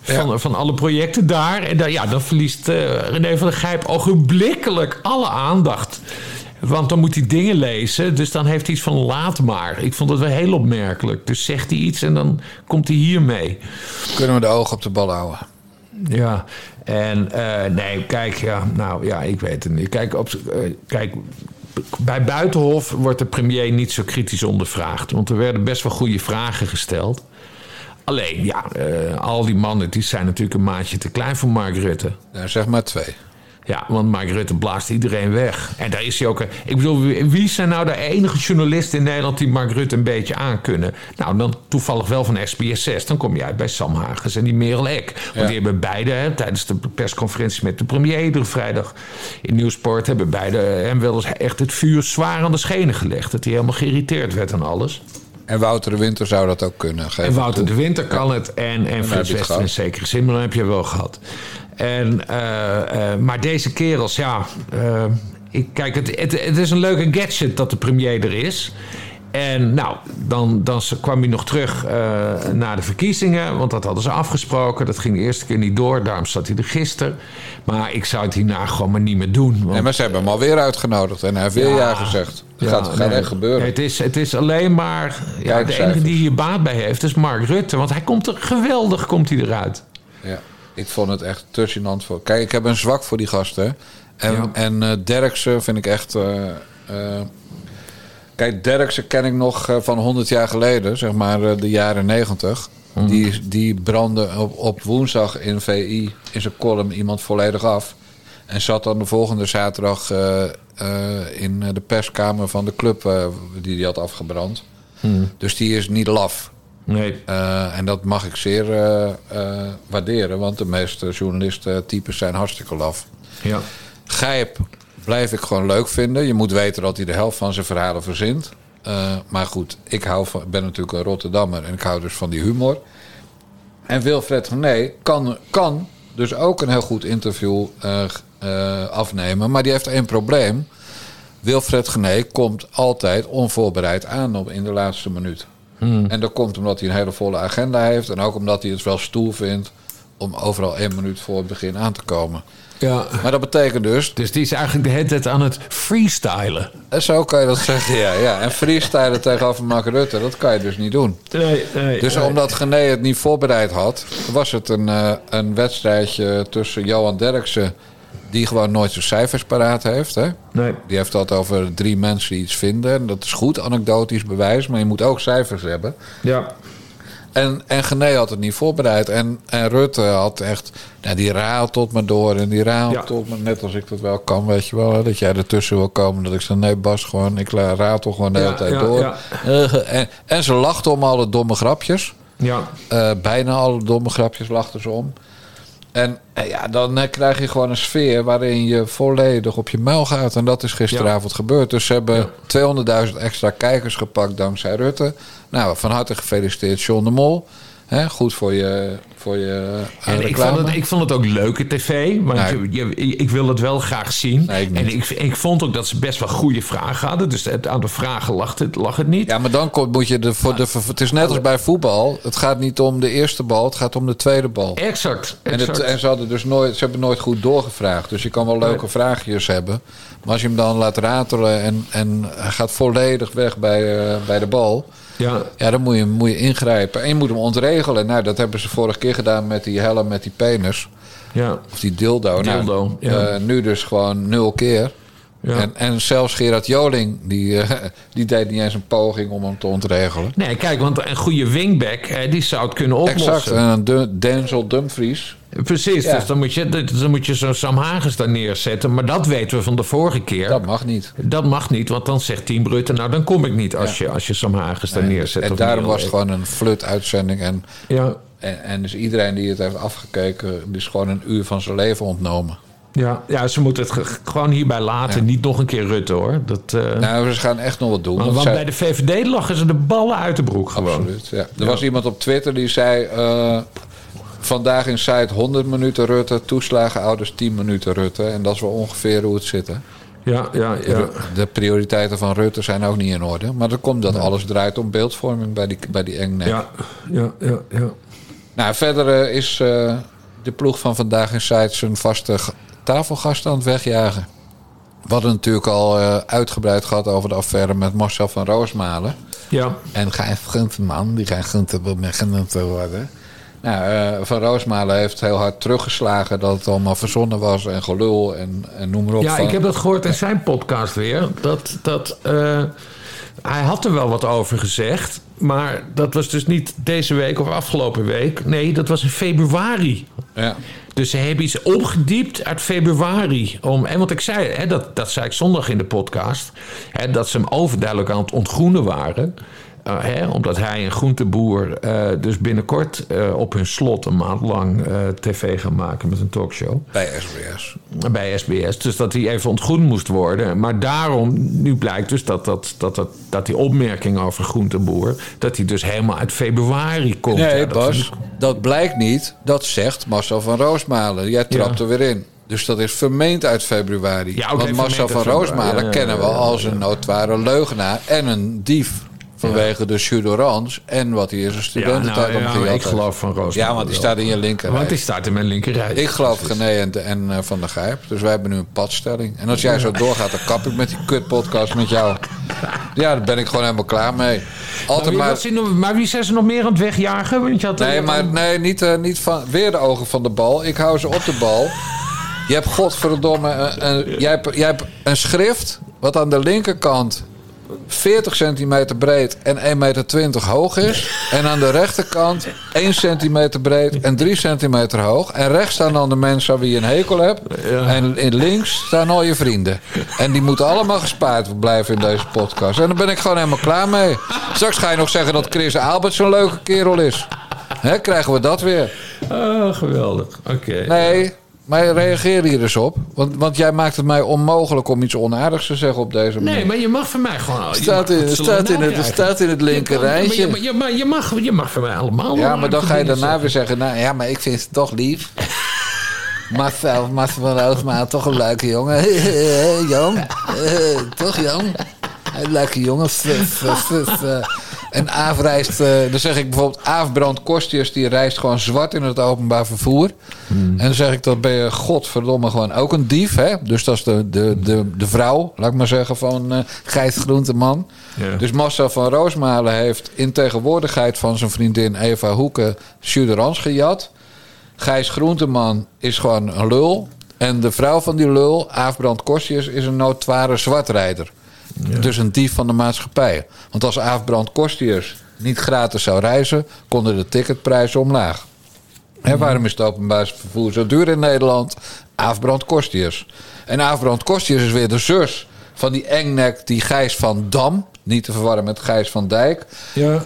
van, van alle projecten daar. En dan, ja, dan verliest eh, René van der Gijp ogenblikkelijk alle aandacht. Want dan moet hij dingen lezen. Dus dan heeft hij iets van laat maar. Ik vond het wel heel opmerkelijk. Dus zegt hij iets en dan komt hij hiermee.
Kunnen we de ogen op de bal houden?
Ja, en eh, nee, kijk, ja, nou ja, ik weet het niet. Kijk, op, eh, kijk, bij Buitenhof wordt de premier niet zo kritisch ondervraagd. Want er werden best wel goede vragen gesteld. Alleen, ja, eh, al die mannen die zijn natuurlijk een maatje te klein voor Mark Rutte.
Nou, zeg maar twee.
Ja, want Mark Rutte blaast iedereen weg. En daar is hij ook. Ik bedoel, wie- zijn nou de enige journalisten in Nederland die Mark Rutte een beetje aankunnen? Nou, dan toevallig wel van SBS6. Dan kom je uit bij Sam Hagens en die Merel Eck. Want
Ja.
die hebben beide hè, tijdens de persconferentie met de premier iedere vrijdag in Nieuwsport. hebben beide hem wel eens echt het vuur zwaar aan de schenen gelegd. Dat hij helemaal geïrriteerd werd aan alles.
En Wouter de Winter zou dat ook kunnen. Geef
En Wouter
toe.
de Winter kan het. En, en
heb
Frits Wester in zekere zin, maar dan heb je wel gehad. En, eh, eh, maar deze kerels, ja. eh, ik, kijk, het, het, het is een leuke gadget dat de premier er is. En nou, dan, dan kwam hij nog terug eh, na de verkiezingen. Want dat hadden ze afgesproken. Dat ging de eerste keer niet door. Daarom zat hij er gisteren. Maar ik zou het hierna gewoon maar niet meer doen. Want
Nee, maar ze hebben hem alweer uitgenodigd en hij heeft weer ja, gezegd. Dat gaat, gaat
nee,
echt gebeuren.
Het is, het is alleen maar... Ja, de enige die hier baat bij heeft is Mark Rutte. Want hij komt er geweldig komt hij eruit.
Ja, ik vond het echt te gênant voor. Kijk, ik heb een zwak voor die gasten. En,
Ja.
en eh, Derksen vind ik echt. eh, eh, kijk, Derksen ken ik nog van 100 jaar geleden, zeg maar de jaren 90.
Mhm.
Die, die brandde op, op woensdag in VI in zijn column iemand volledig af. En zat dan de volgende zaterdag in de perskamer van de club die hij had afgebrand.
Mhm.
Dus die is niet laf.
Nee.
Eh, en dat mag ik zeer eh, eh, waarderen, want de meeste journalisten-types zijn hartstikke laf.
Ja.
Gijp blijf ik gewoon leuk vinden. Je moet weten dat hij de helft van zijn verhalen verzint. Maar goed, ik hou van, ben natuurlijk een Rotterdammer en ik hou dus van die humor. En Wilfred Gené kan, kan dus ook een heel goed interview afnemen. Maar die heeft één probleem. Wilfred Gené komt altijd onvoorbereid aan op, in de laatste minuut. En dat komt omdat hij een hele volle agenda heeft. En ook omdat hij het wel stoer vindt om overal één minuut voor het begin aan te komen.
ja.
Maar dat betekent dus
Dus die is eigenlijk de hele tijd aan het freestylen.
En Zo kan je dat zeggen, ja. ja. En freestylen tegenover Mark Rutte, dat kan je dus niet doen.
Nee, nee.
Dus omdat Gené het niet voorbereid had... was het een, eh, een wedstrijdje tussen Johan Derksen... die gewoon nooit zijn cijfers paraat heeft. Hè?
Nee.
Die heeft dat over drie mensen die iets vinden. En dat is goed, anekdotisch bewijs. Maar je moet ook cijfers hebben.
Ja.
En, en Gené had het niet voorbereid. En, en Rutte had echt... Nou, die ratelt me door en die ratelt me... Net als ik dat wel kan, weet je wel. Hè, dat jij ertussen wil komen. Dat ik zeg, nee Bas, gewoon, ik la- ratel gewoon de hele
Ja,
tijd
ja,
door.
ja.
Eh, en, en ze lachten om alle domme grapjes.
Ja.
Eh, bijna alle domme grapjes lachten ze om. En eh, ja, dan eh, krijg je gewoon een sfeer waarin je volledig op je muil gaat. En dat is gisteravond gebeurd. Dus ze hebben 200.000 extra kijkers gepakt dankzij Rutte. Nou, van harte gefeliciteerd John de Mol. Goed voor je, voor je eh,
En ik vond, het, ik vond het ook leuke tv. Want
Nee.
je, je- ik wil het wel graag zien.
Nee, ik niet.
en ik, ik vond ook dat ze best wel goede vragen hadden. Dus het, aan de vragen lag het, lag het niet.
Ja, maar dan komt, moet je de, voor de. Het is net als bij voetbal. Het gaat niet om de eerste bal, het gaat om de tweede bal.
Exact.
En, het, en ze, hadden dus nooit, ze hebben nooit goed doorgevraagd. Dus je kan wel leuke
Nee.
vraagjes hebben. Maar als je hem dan laat ratelen en, en hij gaat volledig weg bij, eh, bij de bal.
Ja.
Ja, dan moet je, moet je ingrijpen. En je moet hem ontregelen. Nou, dat hebben ze vorige keer gedaan met die helm met die penis.
Ja.
Of die dildo.
Dildo,
nou,
ja.
eh, nu dus gewoon nul keer.
Ja.
En, en zelfs Gerard Joling, die, eh, die deed niet eens een poging om hem te ontregelen.
Nee, kijk, want een goede wingback, hè, die zou het kunnen oplossen.
Exact. En een Dun- Denzel Dumfries.
Precies,
Ja.
dus dan moet je, dan moet je zo'n Sam Hagens daar neerzetten. Maar dat weten we van de vorige keer.
Dat mag niet.
Dat mag niet, want dan zegt Team Rutte... nou, dan kom ik niet als, je, als je Sam Hagens daar neerzet.
En daarom was het gewoon een flut-uitzending. En,
Ja,
en, en dus iedereen die het heeft afgekeken... die is gewoon een uur van zijn leven ontnomen.
Ja, ja, ze moeten het ge- gewoon hierbij laten. Niet nog een keer Rutte, hoor. Dat, eh,
Nou, ze gaan echt nog wat doen.
want
want
want
zij-
bij de VVD lachen ze de ballen uit de broek gewoon.
Absoluut, ja. Er was iemand op Twitter die zei... eh, vandaag in site 100 minuten Rutte, toeslagen ouders 10 minuten Rutte. En dat is wel ongeveer hoe het zit, hè?
Ja, ja, ja.
De prioriteiten van Rutte zijn ook niet in orde. Maar dan komt dat alles draait om beeldvorming bij die, bij die engnek.
Ja, ja, ja, ja.
Nou, verder eh, is de ploeg van Vandaag in Site zijn vaste tafelgast aan het wegjagen. We hadden natuurlijk al eh, uitgebreid gehad over de affaire met Marcel van Roosmalen.
ja.
En Gijs Gunterman, die Gijs Gunter wil meer genoemd te worden. Nou, eh, Van Roosmalen heeft heel hard teruggeslagen dat het allemaal verzonnen was en gelul en, en noem maar op.
Ja,
van-
ik heb dat gehoord in zijn podcast weer. Dat, dat, eh, hij had er wel wat over gezegd. Maar dat was dus niet deze week of afgelopen week. Nee, dat was in februari.
Ja.
Dus ze hebben iets opgediept uit februari. Om, en want ik zei, hè, dat, dat zei ik zondag in de podcast. Hè, dat ze hem overduidelijk aan het ontgroenen waren. Eh, hè, omdat hij een groenteboer eh, dus binnenkort eh, op hun slot een maand lang tv gaan maken met een talkshow
Bij SBS.
bij SBS. Dus dat hij even ontgroend moest worden. Maar daarom, nu blijkt dus dat, dat, dat, dat, dat die opmerking over groenteboer... dat die dus helemaal uit februari komt.
Nee,
Ja, dat
Bas, dat blijkt niet. Dat zegt Marcel van Roosmalen. Jij trapt
Ja.
er weer in. Dus dat is vermeend uit februari.
Ja,
Want Marcel van. Roosmalen kennen we als een notoire leugenaar en een dief. Vanwege de Sudorans en wat hij in zijn
ja,
studententijd
nou, ja,
omgejat
ik geloof van Roos.
Ja, want die staat in je linkerrij.
Want die staat in mijn linkerrij.
Ik geloof Gené en, en eh, Van der Gijp. Dus wij hebben nu een padstelling. En als jij zo doorgaat, dan kap ik met die kutpodcast met jou. Ja, daar ben ik gewoon helemaal klaar mee.
Maar
Altijd
wie,
maar...
die nog- maar wie zijn ze nog meer aan het wegjagen? Want je had
Nee, maar nee, niet, eh, niet van, weer de ogen van de bal. Ik hou ze op de bal. Je hebt godverdomme een, een, jij hebt, jij hebt een schrift... wat aan de linkerkant 40 centimeter breed en 1,20 meter hoog is. En aan de rechterkant 1 centimeter breed en 3 centimeter hoog. En rechts staan dan de mensen aan wie je een hekel hebt. En in links staan al je vrienden. En die moeten allemaal gespaard blijven in deze podcast. En daar ben ik gewoon helemaal klaar mee. Straks ga je nog zeggen dat Chris Albert zo'n leuke kerel is. Hè, krijgen we dat weer?
Oh, geweldig. Oké.
Nee, maar reageer hier eens op. Want, want jij maakt het mij onmogelijk om iets onaardigs te zeggen op deze manier.
Nee, maar je mag van mij gewoon...
Staat in,
het
staat, in het, staat in het linker rijtje.
maar je, maar je, mag, je mag van mij allemaal...
Ja, maar dan ga je daarna weer zeggen... Nou ja, maar ik vind het toch lief. *laughs* Marcel, Marcel van Roosma, toch een leuke jongen. *laughs* Jong, Eh, *laughs* toch jong? Een leuke jongen. En Aaf reist, eh, dan zeg ik bijvoorbeeld... Aaf Brand die reist gewoon zwart in het openbaar vervoer.
Hmm.
En dan zeg ik, dat ben je godverdomme gewoon ook een dief, hè? Dus dat is de, de, de, de vrouw, laat ik maar zeggen, van eh Gijs Groenteman.
Ja.
Dus Marcel van Roosmalen heeft in tegenwoordigheid van zijn vriendin Eva Hoeken Suderans gejat. Gijs Groenteman is gewoon een lul. En de vrouw van die lul, Aafbrand Kostjes, is een notoire zwartrijder. Dus een dief van de maatschappij. Want als Aafbrand Kostjes niet gratis zou reizen, konden de ticketprijzen omlaag. Hè, waarom is het openbaar vervoer zo duur in Nederland? Aafbrand Kostjes. En Aafbrand Kostjes is weer de zus van die engnek, die Gijs van Dam, niet te verwarren met Gijs van Dijk,
Ja.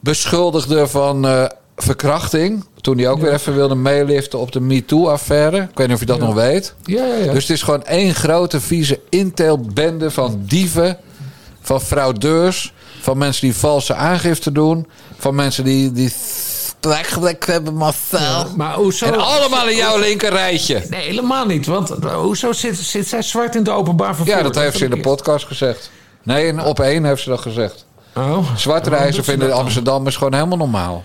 beschuldigde van eh, verkrachting. Toen hij ook weer even wilde meeliften op de MeToo-affaire. Ik weet niet of je dat nog weet.
Ja, ja, ja.
Dus het is gewoon één grote vieze inteelbende van dieven, van fraudeurs, van mensen die valse aangifte doen, van mensen die, die plekgelek hebben, Marcel.
Maar hoezo...
En allemaal in jouw linker rijtje.
Nee, helemaal niet. Want eh, hoezo zit, zit zij zwart in het openbaar vervoer?
Ja, dat heeft ze in de podcast gezegd. Nee, in op één heeft ze dat gezegd.
Oh.
Zwart
Waarom
reizen vinden
dat dan?
Amsterdammers gewoon helemaal normaal.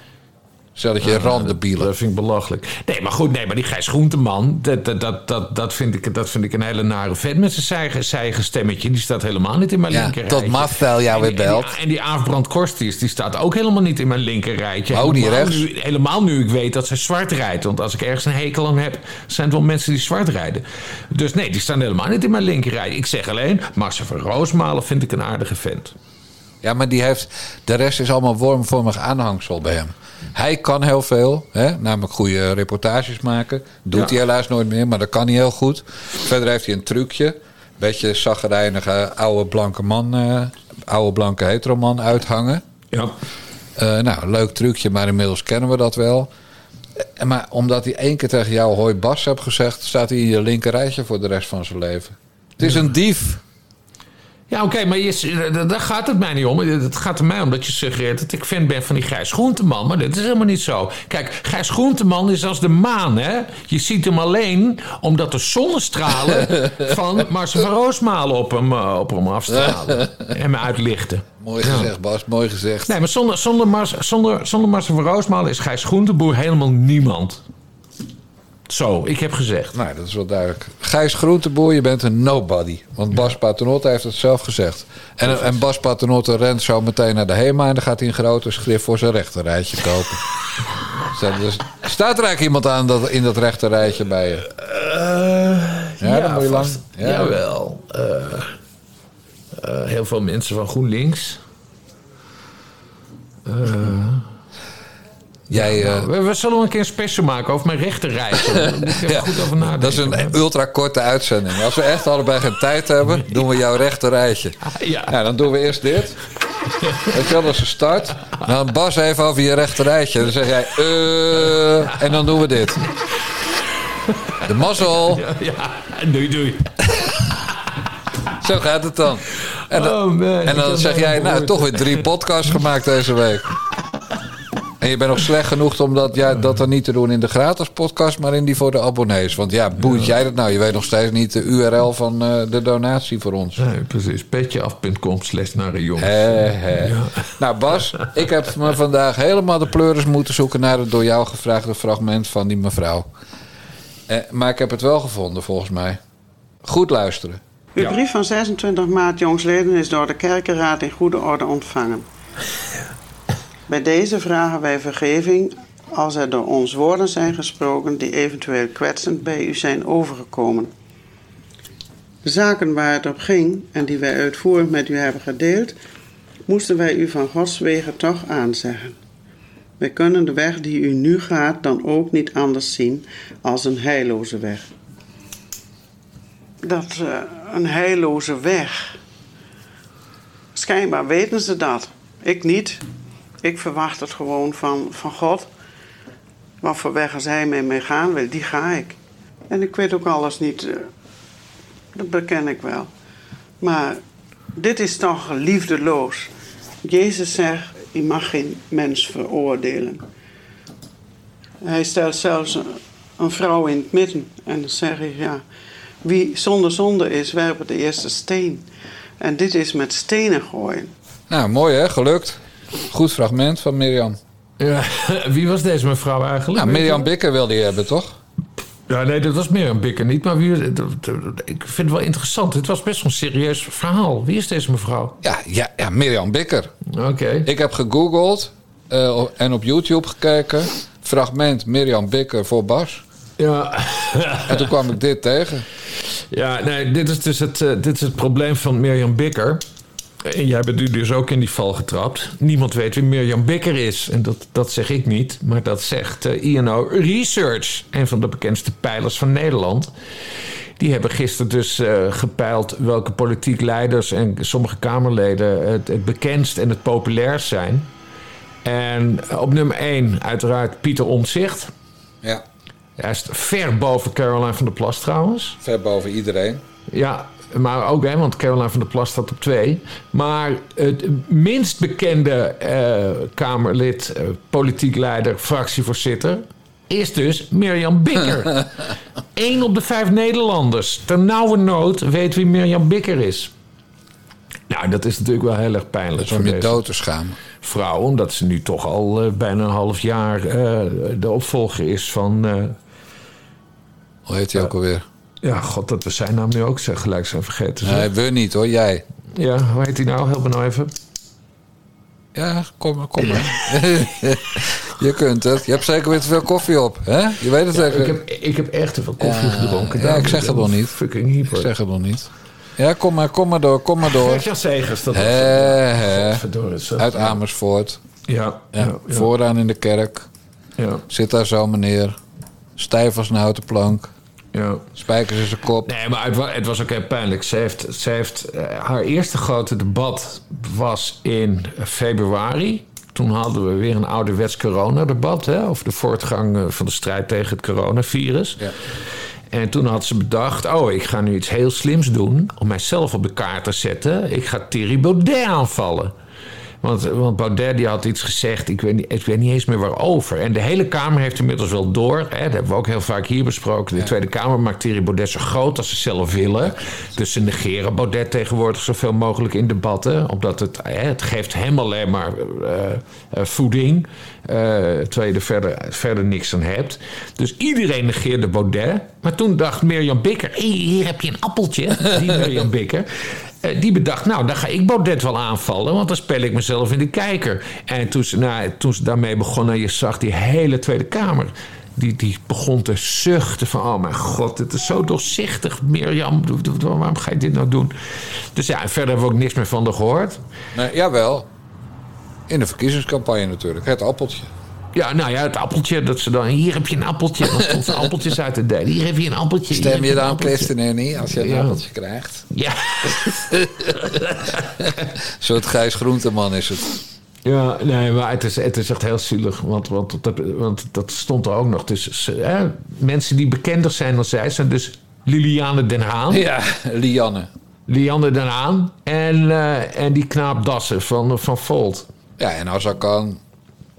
Stelletje randenbielen.
Dat vind ik belachelijk. Nee, maar goed, nee, maar die Gijs Groenteman, dat, dat, dat, dat, dat, vind, ik, dat vind ik een hele nare vet met zijn zijge- zijge stemmetje. Die staat helemaal niet in mijn
Ja,
linkerrijtje.
tot jou weer
die- en die-
belt.
En die Aafbrand Korstius, die staat ook helemaal niet in mijn linkerrijtje.
Oh, die rechts?
Nu, helemaal nu ik weet dat zij zwart rijdt. Want als ik ergens een hekel aan heb, zijn het wel mensen die zwart rijden. Dus nee, die staan helemaal niet in mijn linkerrij. Ik zeg alleen, Marcel van Roosmalen vind ik een aardige vent.
Ja, maar die heeft. De rest is allemaal wormvormig aanhangsel bij hem. Hij kan heel veel, hè? namelijk goede reportages maken. Doet
Ja.
hij helaas nooit meer, maar dat kan hij heel goed. Verder heeft hij een trucje. Beetje zaggerijnige oude blanke man, eh, oude blanke heteroman uithangen.
Ja.
Eh, nou, leuk trucje, maar inmiddels kennen we dat wel. En Maar omdat hij één keer tegen jou hoi Bas hebt gezegd... staat hij in je linker rijtje voor de rest van zijn leven. Het is een dief.
Ja, oké, maar je, eh, daar gaat het mij niet om. Het gaat er mij om dat je suggereert dat ik fan ben van die Gijs Groenteman. Maar dat is helemaal niet zo. Kijk, Gijs Groenteman is als de maan, hè. Je ziet hem alleen omdat de zonnestralen *laughs* van Marcel van Roosmalen op hem, eh, op hem afstralen. *laughs* En hem uitlichten.
Mooi gezegd, Bas. Mooi gezegd.
Nee, maar zonder, zonder, Mars, zonder, zonder Marcel van Roosmalen is Gijs Groenteboer helemaal niemand. Zo, ik heb gezegd.
Nou, dat is wel duidelijk. Gijs Groenteboer, je bent een nobody. Want Bas Paternotte heeft het zelf gezegd. En, en Bas Paternotte rent zo meteen naar de HEMA... en dan gaat hij een grote schrift voor zijn rechterrijtje kopen. *laughs* Staat dus, staat er eigenlijk iemand aan dat, in dat rechterrijtje bij je? ja, dan moet je lang. Ja.
Jawel. Eh, eh, heel veel mensen van GroenLinks.
Jij, eh,
We, we zullen een keer een special maken over mijn rechterrijtje. Daar moet ik even
ja,
goed over nadenken.
dat is een ultra korte uitzending. Als we echt allebei geen tijd hebben, doen we jouw rechterrijtje.
Ja.
Ja, dan doen we eerst dit. Weet je wel, dat is een start. Dan Bas even over je rechterrijtje. Dan zeg jij, eh, en dan doen we dit. De mazzel.
Ja, doei doei.
Zo gaat het dan. En dan,
Oh, man,
en dan zeg jij, nou, toch weer drie podcasts gemaakt deze week. En je bent nog slecht genoeg om dat, ja, dat dan niet te doen in de gratis podcast, maar in die voor de abonnees. Want ja, boeit jij dat nou? Je weet nog steeds niet de URL van eh, de donatie voor ons.
Nee, precies. Petjeaf.com slash naar een
hè. Nou Bas, ik heb me vandaag helemaal de pleuris moeten zoeken naar het door jou gevraagde fragment van die mevrouw. Eh, maar ik heb het wel gevonden volgens mij. Goed luisteren.
Uw brief van 26 maart jongsleden is door de kerkenraad in goede orde ontvangen. Bij deze vragen wij vergeving als er door ons woorden zijn gesproken die eventueel kwetsend bij u zijn overgekomen. De zaken waar het op ging en die wij uitvoerig met u hebben gedeeld, moesten wij u van Gods wegen toch aanzeggen. Wij kunnen de weg die u nu gaat dan ook niet anders zien als een heilloze weg. Dat eh, een heilloze weg. Schijnbaar weten ze dat. Ik niet. Ik verwacht het gewoon van, van God. Wat voor weg als hij met mij gaan wil, die ga ik. En ik weet ook alles niet. eh, dat beken ik wel. Maar dit is toch liefdeloos. Jezus zegt, je mag geen mens veroordelen. Hij stelt zelfs een, vrouw in het midden. En dan zeg ik, ja, wie zonder zonde is, werpt de eerste steen. En dit is met stenen gooien.
Nou, mooi hè, gelukt. Goed fragment van Mirjam.
Ja, *laughs* wie was deze mevrouw eigenlijk?
Nou, Mirjam Bikker wilde je hebben, toch?
Ja, nee, dat was Mirjam Bikker niet. Maar wie, ik vind het wel interessant. Het was best wel een serieus verhaal. Wie is deze mevrouw?
Ja, ja, ja Mirjam Bikker.
Oké.
Ik heb gegoogeld eh, en op YouTube gekeken. Fragment Mirjam Bikker voor Bas.
Ja.
En toen kwam ik dit tegen.
Ja, nee, dit is dus het, eh, dit is het probleem van Mirjam Bikker. En jij bent nu dus ook in die val getrapt. Niemand weet wie Mirjam Bikker is. En dat, dat zeg ik niet, maar dat zegt eh, INO Research. Een van de bekendste pijlers van Nederland. Die hebben gisteren dus eh, gepeild welke politiek leiders en sommige Kamerleden het, het bekendst en het populairst zijn. En op nummer 1 uiteraard Pieter Omtzigt.
Ja,
Hij is ver boven Caroline van der Plas trouwens.
ver boven iedereen.
Ja, maar ook, hè, want Caroline van der Plas staat op twee. Maar het minst bekende eh, Kamerlid, eh, politiek leider, fractievoorzitter... is dus Mirjam Bikker. *laughs* Eén op de vijf Nederlanders. Ter nauwe nood weet wie Mirjam Bikker is. Nou, dat is natuurlijk wel heel erg pijnlijk
Dat is om je dood te schamen.
vrouw. Omdat ze nu toch al eh, bijna een half jaar de opvolger is van...
Hoe heet hij ook alweer?
Ja, god, dat we zijn naam nu ook zeg, gelijk zijn vergeten. zeg.
Nee, we niet hoor, jij.
Ja, hoe heet hij nou? Help me nou even.
Ja, kom maar, kom maar. *laughs* je kunt het. Je hebt zeker weer te veel koffie op, hè? Je weet het zeker.
Ik heb, ik heb echt te veel koffie
Ja,
gedronken.
ja, ik zeg het wel niet.
Fucking hyper.
Ik zeg het nog niet. Ja, kom maar, kom maar door, kom maar door.
Gert-Jan Segers, dat. Godverdorie, zo.
Uit Amersfoort.
Ja,
Ja,
ja, ja,
Vooraan in de kerk.
ja,
Zit daar zo meneer. Stijf als een houten plank.
Ja.
Spijkers in zijn kop.
Nee, maar het was, het was ook heel pijnlijk. Ze heeft, ze heeft, eh, haar eerste grote debat was in februari Toen hadden we weer een ouderwets coronadebat... Hè, over de voortgang eh, van de strijd tegen het coronavirus.
Ja.
En toen had ze bedacht... oh, ik ga nu iets heel slims doen... om mijzelf op de kaart te zetten. Ik ga Thierry Baudet aanvallen. Want, want Baudet die had iets gezegd, ik weet, niet, ik weet niet eens meer waarover. En de hele Kamer heeft inmiddels wel door. Hè, dat hebben we ook heel vaak hier besproken. De Tweede Kamer maakt Thierry Baudet zo groot als ze zelf willen. Dus ze negeren Baudet tegenwoordig zoveel mogelijk in debatten. Omdat het, hè, het geeft hem alleen maar eh, eh, voeding. eh, terwijl je er verder, verder niks aan hebt. Dus iedereen negeerde Baudet. Maar toen dacht Mirjam Bikker... Hier heb je een appeltje. Die *laughs* Mirjam Bikker. Eh, die bedacht, nou, dan ga ik Baudet wel aanvallen, want dan speel ik mezelf in de kijker. En toen ze, nou, toen ze daarmee begonnen, je zag die hele Tweede Kamer. Die, die begon te zuchten van, oh mijn god, het is zo doorzichtig. Mirjam, waarom ga je dit nou doen? Dus ja, verder hebben we ook niks meer van haar gehoord.
Nee, jawel. In de verkiezingscampagne natuurlijk. Het appeltje.
Ja, nou ja, het appeltje, dat ze dan, hier heb je een appeltje. Dan stond ze appeltjes uit te delen. Hier heb je een appeltje.
Stem je dan. ChristenUnie als je een
Ja.
appeltje krijgt?
Ja.
Een soort Gijs Groenteman is het.
Ja, nee, maar het is, het is echt heel zielig. Want, want, dat, want dat stond er ook nog. Dus hè, mensen die bekender zijn dan zij zijn dus Liliane Den Haan.
Ja, Lianne.
Lianne Den Haan. En, eh, en die knaap Dassen van, van Volt.
Ja, en Azarkan.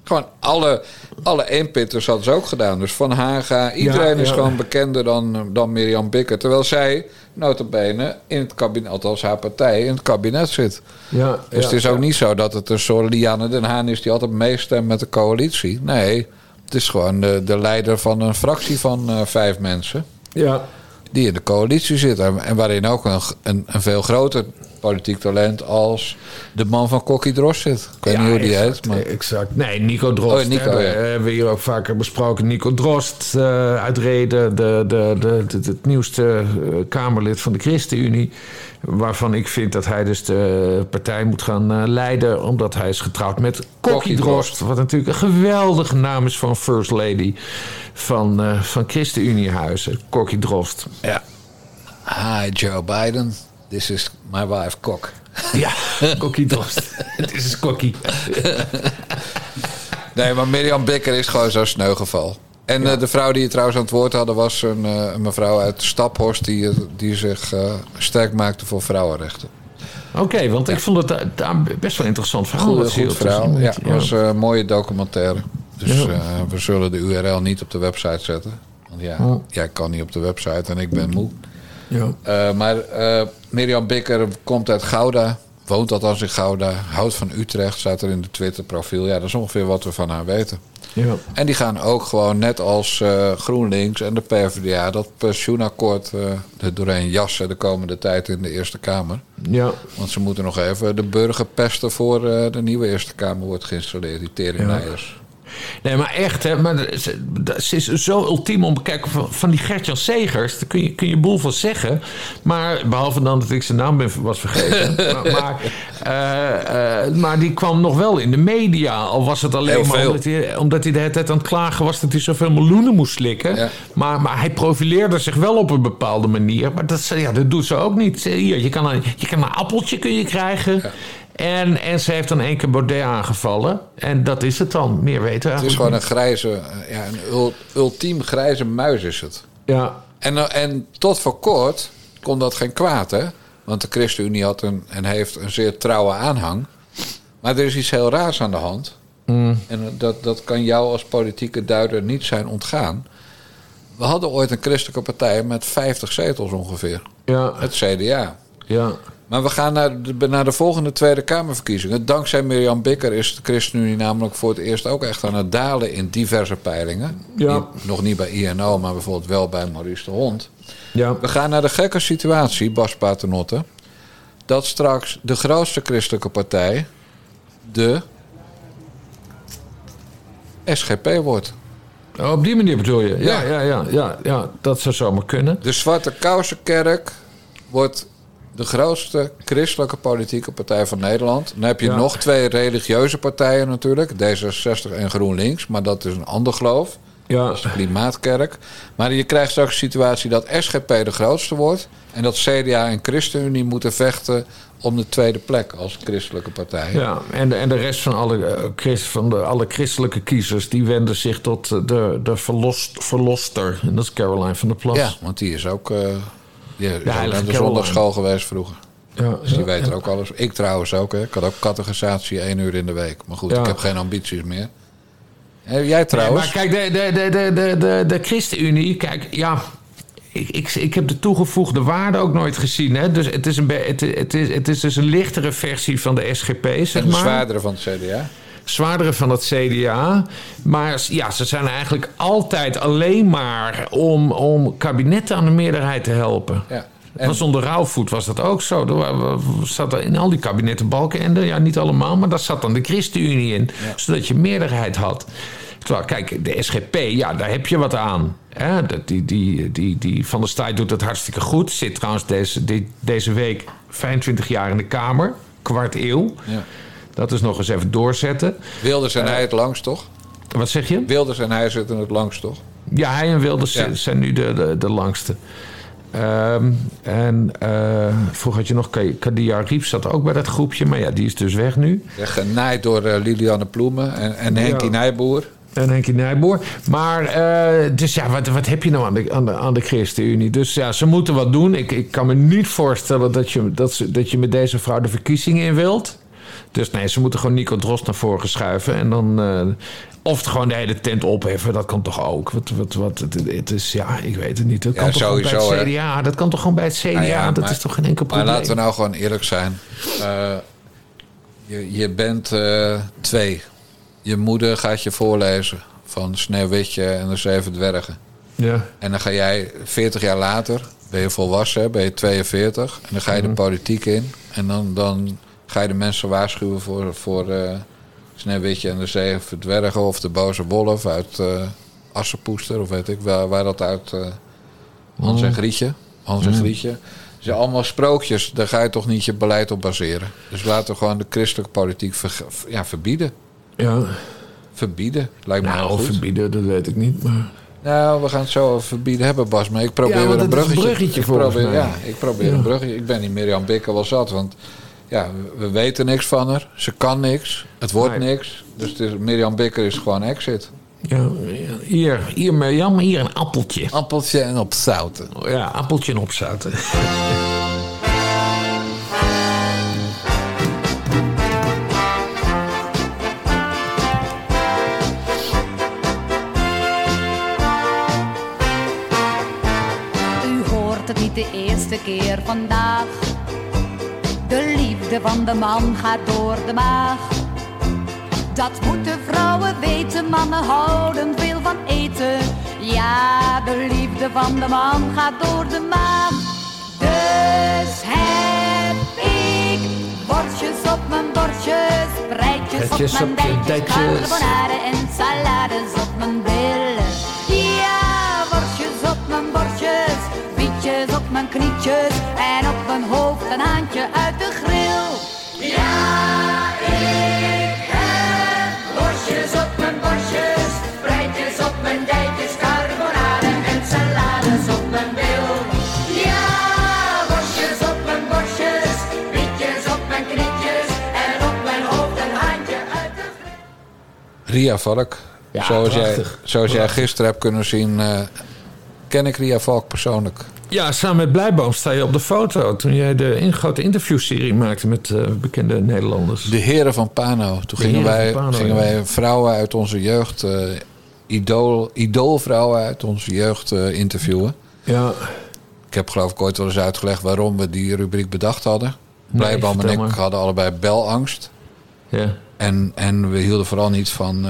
Gewoon alle, alle eenpitters hadden ze ook gedaan. Dus Van Haga, iedereen
Ja,
is
ja.
gewoon bekender dan, dan Mirjam Bikker. Terwijl zij, notabene, in het kabinet, althans haar partij, in het kabinet zit.
Ja,
Dus het is ook niet zo dat het een soort Liane Den Haan is die altijd meestemt met de coalitie. Nee, het is gewoon de, de leider van een fractie van eh, vijf mensen
Ja,
die in de coalitie zitten. En waarin ook een, een, een veel groter politiek talent als de man van Kokkie Drost zit. Ik weet
Ja,
niet hoe die
exact,
heet, maar...
Exact. Nee, Nico Drost.
Oh, Nico,
hè,
ja.
we- hebben we hier ook vaker besproken. Nico Drost eh uit Reden, de, de, de, de- het nieuwste eh, Kamerlid van de ChristenUnie. Waarvan ik vind dat hij dus de partij moet gaan eh, leiden. Omdat hij is getrouwd met Kokkie Drost. Wat natuurlijk een geweldige naam is van First Lady van, eh van ChristenUniehuizen. Kokkie Drost.
Ja. Hi Joe Biden, this is my wife Kok.
Ja, *laughs* Kokkie Drost. Het *laughs* is Kokkie. *laughs*
Nee, maar Mirjam Bikker is gewoon zo'n sneugeval. En eh, de vrouw die je trouwens aan het woord hadden was een, eh, een mevrouw uit Staphorst... die, eh, die zich sterk maakte voor vrouwenrechten.
Oké, want ik vond het best wel interessant verhaal.
Goed, goed.
Dus,
Ja, het was een mooie documentaire. Dus we zullen de URL niet op de website zetten. Want ja,
Oh.
jij kan niet op de website en ik ben moe.
Ja.
Eh, maar eh, Mirjam Bikker komt uit Gouda. Woont althans in Gouda. Houdt van Utrecht. Staat er in de Twitter profiel. Ja, dat is ongeveer wat we van haar weten.
Ja.
En die gaan ook gewoon net als eh, GroenLinks en de PvdA... dat pensioenakkoord eh, er doorheen jassen de komende tijd in de Eerste Kamer.
ja.
Want ze moeten nog even de burger pesten voor de nieuwe Eerste Kamer wordt geïnstalleerd. Die teringleiers.
Nee, maar echt, hè, maar ze, ze is zo ultiem om kijken van, van die Gertjan Segers. Daar kun je, kun je boel van zeggen. Maar behalve dan dat ik zijn naam ben, was vergeten. *laughs* maar, maar, eh, eh, maar die kwam nog wel in de media. Al was het alleen
Heel
maar omdat hij, omdat hij de hele tijd aan het klagen was dat hij zoveel miljoenen moest slikken.
Ja.
Maar, maar hij profileerde zich wel op een bepaalde manier. Maar dat, ja, dat doet ze ook niet. Hier, je, kan een, je kan een appeltje kun je krijgen. En, en ze heeft dan één keer Baudet aangevallen. En dat is het dan. Meer weten we
Het is gewoon een grijze, eh, ja, een ul- ultiem grijze muis is het.
Ja,
En, eh, en tot voor kort kon dat geen kwaad, hè? Want de ChristenUnie had een, en heeft een zeer trouwe aanhang. Maar er is iets heel raars aan de hand.
Mm.
En dat, dat kan jou als politieke duider niet zijn ontgaan. We hadden ooit een christelijke partij met 50 zetels ongeveer.
ja,
Het CDA.
ja.
Maar we gaan naar de, naar de volgende Tweede Kamerverkiezingen. Dankzij Mirjam Bikker is de ChristenUnie namelijk voor het eerst ook echt aan het dalen in diverse peilingen.
Ja.
Niet- nog niet bij INO, maar bijvoorbeeld wel bij Maurice de Hond.
ja.
We gaan naar de gekke situatie, Bas Paternotte... dat straks de grootste christelijke partij de SGP wordt.
Oh, op die manier bedoel je? Ja,
Ja.
ja, ja, ja, ja, dat zou zomaar kunnen.
De Zwarte Kousenkerk wordt de grootste christelijke politieke partij van Nederland. Dan heb je
Ja.
nog twee religieuze partijen natuurlijk. D66 en GroenLinks. Maar dat is een ander geloof.
Ja.
Dat is de klimaatkerk. Maar je krijgt straks een situatie dat SGP de grootste wordt... en dat CDA en ChristenUnie moeten vechten om de tweede plek als christelijke partij.
Ja, en de, en de rest van alle, christ, van de, alle christelijke kiezers... die wenden zich tot de, de verlost, verloster. En dat is Caroline van der Plas.
Ja, want die is ook... eh die is ook
heilige
naar de zondagschool geweest vroeger.
Ja,
Dus die
ja,
weet er
ja.
ook alles. Ik trouwens ook. Hè. Ik had ook catechisatie één uur in de week. Maar goed,
Ja.
ik heb geen ambities meer. Hé, jij trouwens?
Nee, maar kijk, de, de, de, de, de, de, ChristenUnie, kijk, ja. Ik, ik, ik heb de toegevoegde waarde ook nooit gezien. Hè? Dus het is, een, het, het, is, het is dus een lichtere versie van de SGP, zeg
en de
maar.
zwaardere van het CDA.
Zwaardere van het CDA. Maar ja, ze zijn eigenlijk altijd alleen maar om, om kabinetten aan de meerderheid te helpen.
Ja.
En was onder Rauwvoet was dat ook zo. Er zat er in al die kabinetten Balkenende, ja niet allemaal, maar daar zat dan de ChristenUnie in. Zodat je meerderheid had. Terwijl, kijk, de SGP, ja, daar heb je wat aan. Hè? Die, die, die, die Van der Staaij doet het hartstikke goed. Zit trouwens deze, die- deze week 25 jaar in de Kamer. Kwart eeuw.
Ja.
Dat is nog eens even doorzetten.
Wilders en hij het langst, toch?
Wat zeg je?
Wilders en hij zitten het langst, toch?
Ja, hij en Wilders
Ja.
zijn nu de, de, de langste. Ehm, en eh, vroeger had je nog Ka- Kadia Riep, zat ook bij dat groepje. Maar ja, die is dus weg nu.
Ja, Genaaid door eh, Liliane Ploemen en, en Henkie
Ja.
Nijboer.
En Henkie Nijboer. Maar, eh, dus ja, wat, wat heb je nou aan de, aan de, aan de ChristenUnie? Dus ja, ze moeten wat doen. Ik, ik kan me niet voorstellen dat je, dat, ze, dat je met deze vrouw de verkiezingen in wilt. Dus nee, ze moeten gewoon Nico Drost naar voren schuiven. En dan... eh, of gewoon de hele tent opheffen, dat kan toch ook? Wat, wat, wat, het, het is, ja, ik weet het niet. Dat
Ja,
kan toch gewoon bij
sowieso,
het
hè.
CDA? Dat kan toch gewoon bij het CDA?
Nou ja,
dat
maar-
is toch geen enkel probleem?
Maar laten we nou gewoon eerlijk zijn. Eh, je, je bent eh, twee. Je moeder gaat je voorlezen van Sneeuwwitje en de Zeven Dwergen.
Ja.
En dan ga jij 40 jaar later, ben je volwassen, ben je 42. En dan ga je
Mhm.
de politiek in. En dan, dan ga je de mensen waarschuwen voor, voor eh, Sneeuwwitje en de Zeven Dwergen. Of de boze wolf uit eh Assenpoester. Of weet ik waar, waar dat uit... eh Hans en
Mhm.
Grietje. Hans en
Mhm.
Grietje. Het zijn allemaal sprookjes. Daar ga je toch niet je beleid op baseren. Dus laten we gewoon de christelijke politiek ver- ja, verbieden.
Ja.
Verbieden. Lijkt me
Nou,
heel goed.
verbieden, dat weet ik niet. Maar...
Nou, we gaan het zo verbieden hebben, Bas. Maar ik probeer
Ja,
weer een
het is een
bruggetje.
bruggetje
ik probeer,
mij.
Ja, ik probeer
Ja.
een bruggetje. Ik ben die Mirjam Bikker wel zat. Want ja, we- we weten niks van haar. Ze kan niks. Het wordt
Nee.
niks. Dus het is, Mirjam Bikker is gewoon exit.
Ja, hier, hier Mirjam, hier een appeltje.
Appeltje en op zouten.
Ja, appeltje en opzouten.
U hoort het niet de eerste keer vandaag. De liefde van de man gaat door de maag. Dat moeten vrouwen weten, mannen houden veel van eten. Ja, de liefde van de man gaat door de maag. Dus heb ik worstjes op mijn bordjes, breidjes op mijn
op je
dijtjes,
dijtjes.
carbonade en salades op mijn billen. Ja, worstjes op mijn bordjes, op mijn knietjes en op mijn hoofd een haantje uit de grill. Ja, ik heb worstjes op mijn borstjes, breidjes op mijn dijtjes, carbonade en salades op mijn bil. Ja, worstjes op mijn borstjes, bietjes op mijn knietjes en op mijn hoofd een haantje uit de
Ria Valk.
Ja,
zoals jij,
prachtig.
zoals jij gisteren hebt kunnen zien, eh, ken ik Ria Valk persoonlijk.
Ja, samen met Blijboom sta je op de foto. Toen jij de in, grote interviewserie maakte met eh, bekende Nederlanders.
De heren van Pano. Toen gingen, wij,
Pano,
gingen
ja.
wij vrouwen uit onze jeugd, eh idool, idoolvrouwen uit onze jeugd eh, interviewen.
Ja,
Ik heb geloof ik ooit wel eens uitgelegd waarom we die rubriek bedacht hadden. Blijboom en ik
maar.
hadden allebei belangst.
ja.
En, en we hielden vooral niet van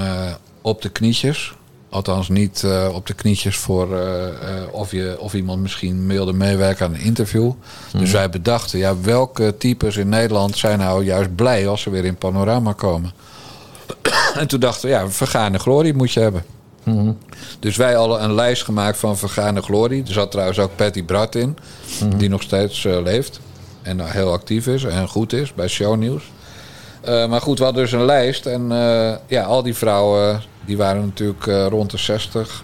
op de knietjes. Althans niet eh, op de knietjes voor eh, eh, of, je, of iemand misschien wilde meewerken aan een interview. Dus wij bedachten, ja, welke types in Nederland zijn nou juist blij als ze weer in Panorama komen. *coughs* en toen dachten we, ja, vergane glorie moet je hebben. Dus wij hadden een lijst gemaakt van vergane glorie. Er zat trouwens ook Patty Brat in, die nog steeds leeft. En heel actief is en goed is bij shownieuws. Eh, maar goed, we hadden dus een lijst. En eh, ja, al die vrouwen die waren natuurlijk eh, rond de 60.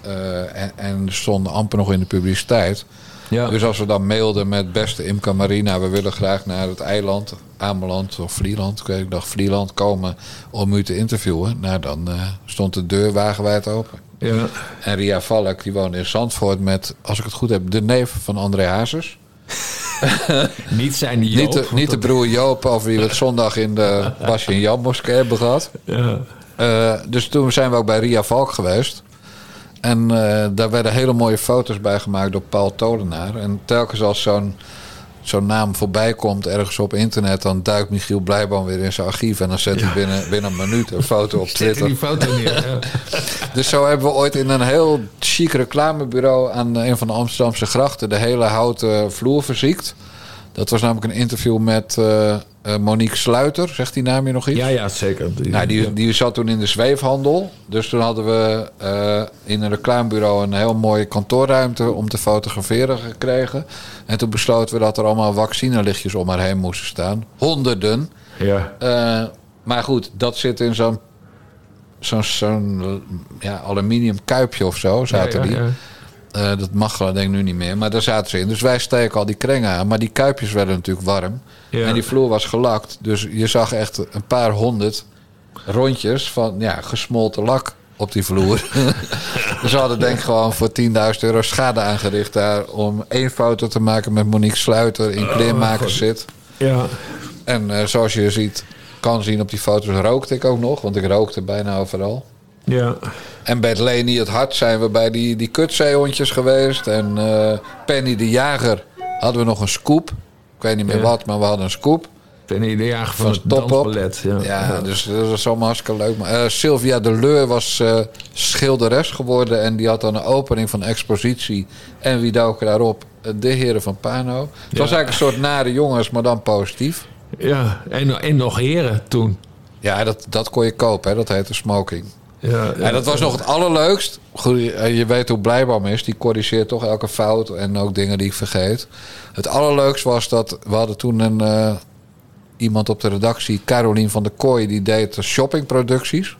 eh, en, en stonden amper nog in de publiciteit.
Ja.
Dus als we dan mailden met beste Imca Marina, we willen graag naar het eiland, Ameland of Vlieland, ik dacht Vlieland komen om u te interviewen. Nou, dan stond de deur wagenwijd open.
Ja.
En Ria Valk, die woonde in Zandvoort met, als ik het goed heb, de neef van André Hazes. *laughs*
Niet zijn die
Niet de,
Joop,
niet de *laughs* broer Joop over wie we het zondag in de Basje en Jan moskee hebben gehad.
Ja.
Eh, dus toen zijn we ook bij Ria Valk geweest. En eh, daar werden hele mooie foto's bij gemaakt door Paul Tolenaar. En telkens als zo'n zo'n naam voorbij komt ergens op internet... dan duikt Michiel Blijboom weer in zijn archief... en dan zet hij binnen, binnen een minuut een foto op *laughs* Twitter.
die foto neer. Ja. *laughs*
Dus zo hebben we ooit in een heel chic reclamebureau... aan een van de Amsterdamse grachten... de hele houten vloer verziekt. Dat was namelijk een interview met eh, eh, Monique Sluiter. Zegt die naam je nog iets?
ja, ja, zeker.
Nou, die, die zat toen in de zweefhandel. Dus toen hadden we eh, in een reclamebureau een heel mooie kantoorruimte om te fotograferen gekregen. En toen besloten we dat er allemaal vaccinelichtjes om haar heen moesten staan. Honderden.
Ja.
Maar goed, dat zit in zo'n zo'n zo'n, ja, aluminium kuipje of zo. Zaten
ja,
die.
ja.
Eh, dat mag denk ik nu niet meer. Maar daar zaten ze in. Dus wij steken al die krengen aan. Maar die kuipjes werden natuurlijk warm.
Ja.
En die vloer was gelakt. Dus je zag echt een paar honderd rondjes van ja, gesmolten lak op die vloer. *laughs* dus ze hadden denk ik gewoon voor 10.000 euro schade aangericht daar... om één foto te maken met Monique Sluiter in kleermakers zit.
Ja.
En eh, zoals je ziet, kan zien op die foto's rookte ik ook nog. Want ik rookte bijna overal.
Ja.
En het Leni het Hart zijn we bij die, die kutzeehondjes geweest. En eh, Penny de Jager hadden we nog een scoop. Ik weet niet meer
Ja.
wat, maar we hadden een scoop.
Ten de jager van
Van
het dansballet. Ja.
Ja, dus dat was allemaal hartstikke leuk. Maar, eh, Sylvia de Leur was eh, schilderes geworden. En die had dan een opening van expositie. En wie dook er daarop? De heren van Pano. Het was eigenlijk een soort nare jongens, maar dan positief.
Ja, en, en nog heren toen.
Ja, dat, dat kon je kopen. Hè? Dat heette smoking.
Ja,
Ja, dat was nog het allerleukst. Goed, je weet hoe Blijbaum is. Die corrigeert toch elke fout en ook dingen die ik vergeet. Het allerleukst was dat we hadden toen een, eh, iemand op de redactie, Carolien van der Kooi, die deed shoppingproducties.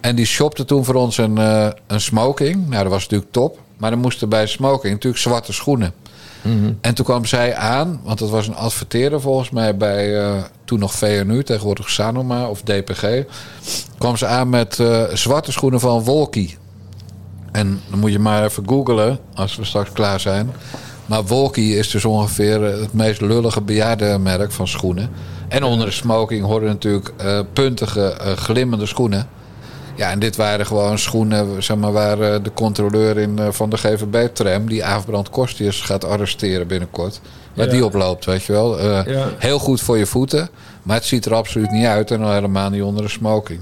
En die shopte toen voor ons een, eh, een smoking. Nou, dat was natuurlijk top. Maar dan moesten bij smoking natuurlijk zwarte schoenen. En toen kwam zij aan, want dat was een adverteerder volgens mij bij eh, toen nog VNU, tegenwoordig Sanoma of DPG. Kwam ze aan met eh, zwarte schoenen van Wolkie. En dan moet je maar even googlen als we straks klaar zijn. Maar Wolkie is dus ongeveer eh, het meest lullige bejaardenmerk van schoenen. En onder de smoking horen natuurlijk puntige, glimmende schoenen. Ja, en dit waren gewoon schoenen zeg maar, waar eh, de controleur in, eh, van de GVB-tram... die Aafbrand Kostius gaat arresteren binnenkort. Waar
Ja.
die oploopt, weet je wel. Eh,
Ja.
Heel goed voor je voeten, maar het ziet er absoluut niet uit... en al helemaal niet onder de smoking.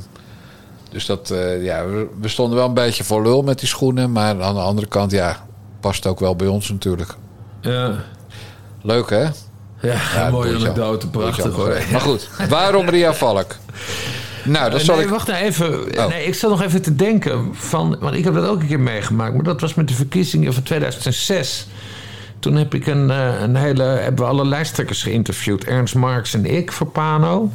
Dus dat, ja, we, stonden wel een beetje voor lul met die schoenen... maar aan de andere kant, ja, past ook wel bij ons natuurlijk.
Ja,
Leuk, hè?
ja, mooie
boeit jou.
anekdote, prachtig hoor.
Maar goed, waarom Ria Valk? *laughs* Nou, dat zal
nee,
ik...
wacht nou even.
Oh.
Nee, ik zat nog even te denken van... Want ik heb dat ook een keer meegemaakt. Maar dat was met de verkiezingen van 2006. Toen heb ik een, eh, een hele... Hebben we alle lijsttrekkers geïnterviewd. Ernst Marks en ik voor Pano.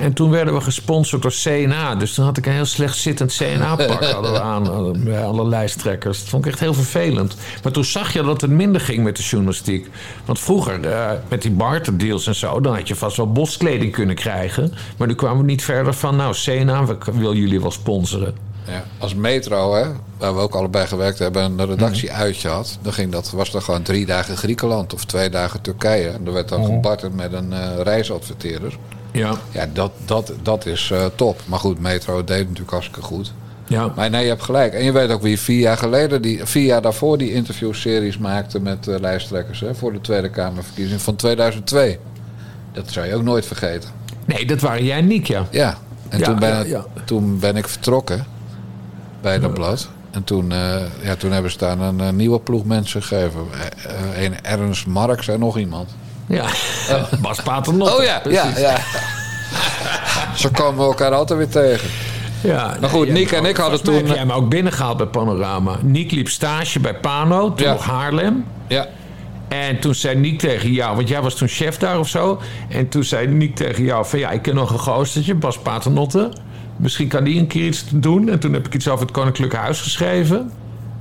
En toen werden we gesponsord door CNA. Dus toen had ik een heel slecht zittend CNA-pak *laughs* aan eh, bij alle lijsttrekkers. Dat vond ik echt heel vervelend. Maar toen zag je dat het minder ging met de journalistiek. Want vroeger, eh, met die barterdeals en zo... dan had je vast wel boskleding kunnen krijgen. Maar nu kwamen we niet verder van... nou, CNA, we wil jullie wel sponsoren.
Ja, als Metro, hè, waar we ook allebei gewerkt hebben... en een redactie uitje had... dan ging dat, was er gewoon drie dagen Griekenland of twee dagen Turkije. En er werd dan gebarterd met een eh, reisadverteerder.
Ja.
Ja, dat, dat, dat is eh, top. Maar goed, Metro deed natuurlijk hartstikke goed.
Ja.
Maar nee, je hebt gelijk. En je weet ook wie vier jaar geleden, die, vier jaar daarvoor die interviewseries maakte met eh, lijsttrekkers hè, voor de Tweede Kamerverkiezing van 2002. Dat zou je ook nooit vergeten.
Nee, dat waren jij en Niek, ja.
Ja, en
Ja,
toen, ben
ja,
ik,
ja.
toen ben ik vertrokken bij dat blad. En toen, eh, ja, toen hebben ze daar een, nieuwe ploeg mensen gegeven. Een Ernst Marx en nog iemand.
Ja, Bas Paternotte.
Oh ja, ja,
precies.
ja. Zo komen we elkaar altijd weer tegen.
Ja,
Maar goed, Niek en ik hadden toen-
heb jij hem ook binnengehaald bij Panorama. Niek liep stage bij Pano, toen
Ja.
nog Haarlem.
Ja,
En toen zei Niek tegen jou, want jij was toen chef daar of zo. En toen zei Niek tegen jou van ja, ik ken nog een gozer, Bas Paternotte. Misschien kan die een keer iets doen. En toen heb ik iets over het Koninklijke Huis geschreven.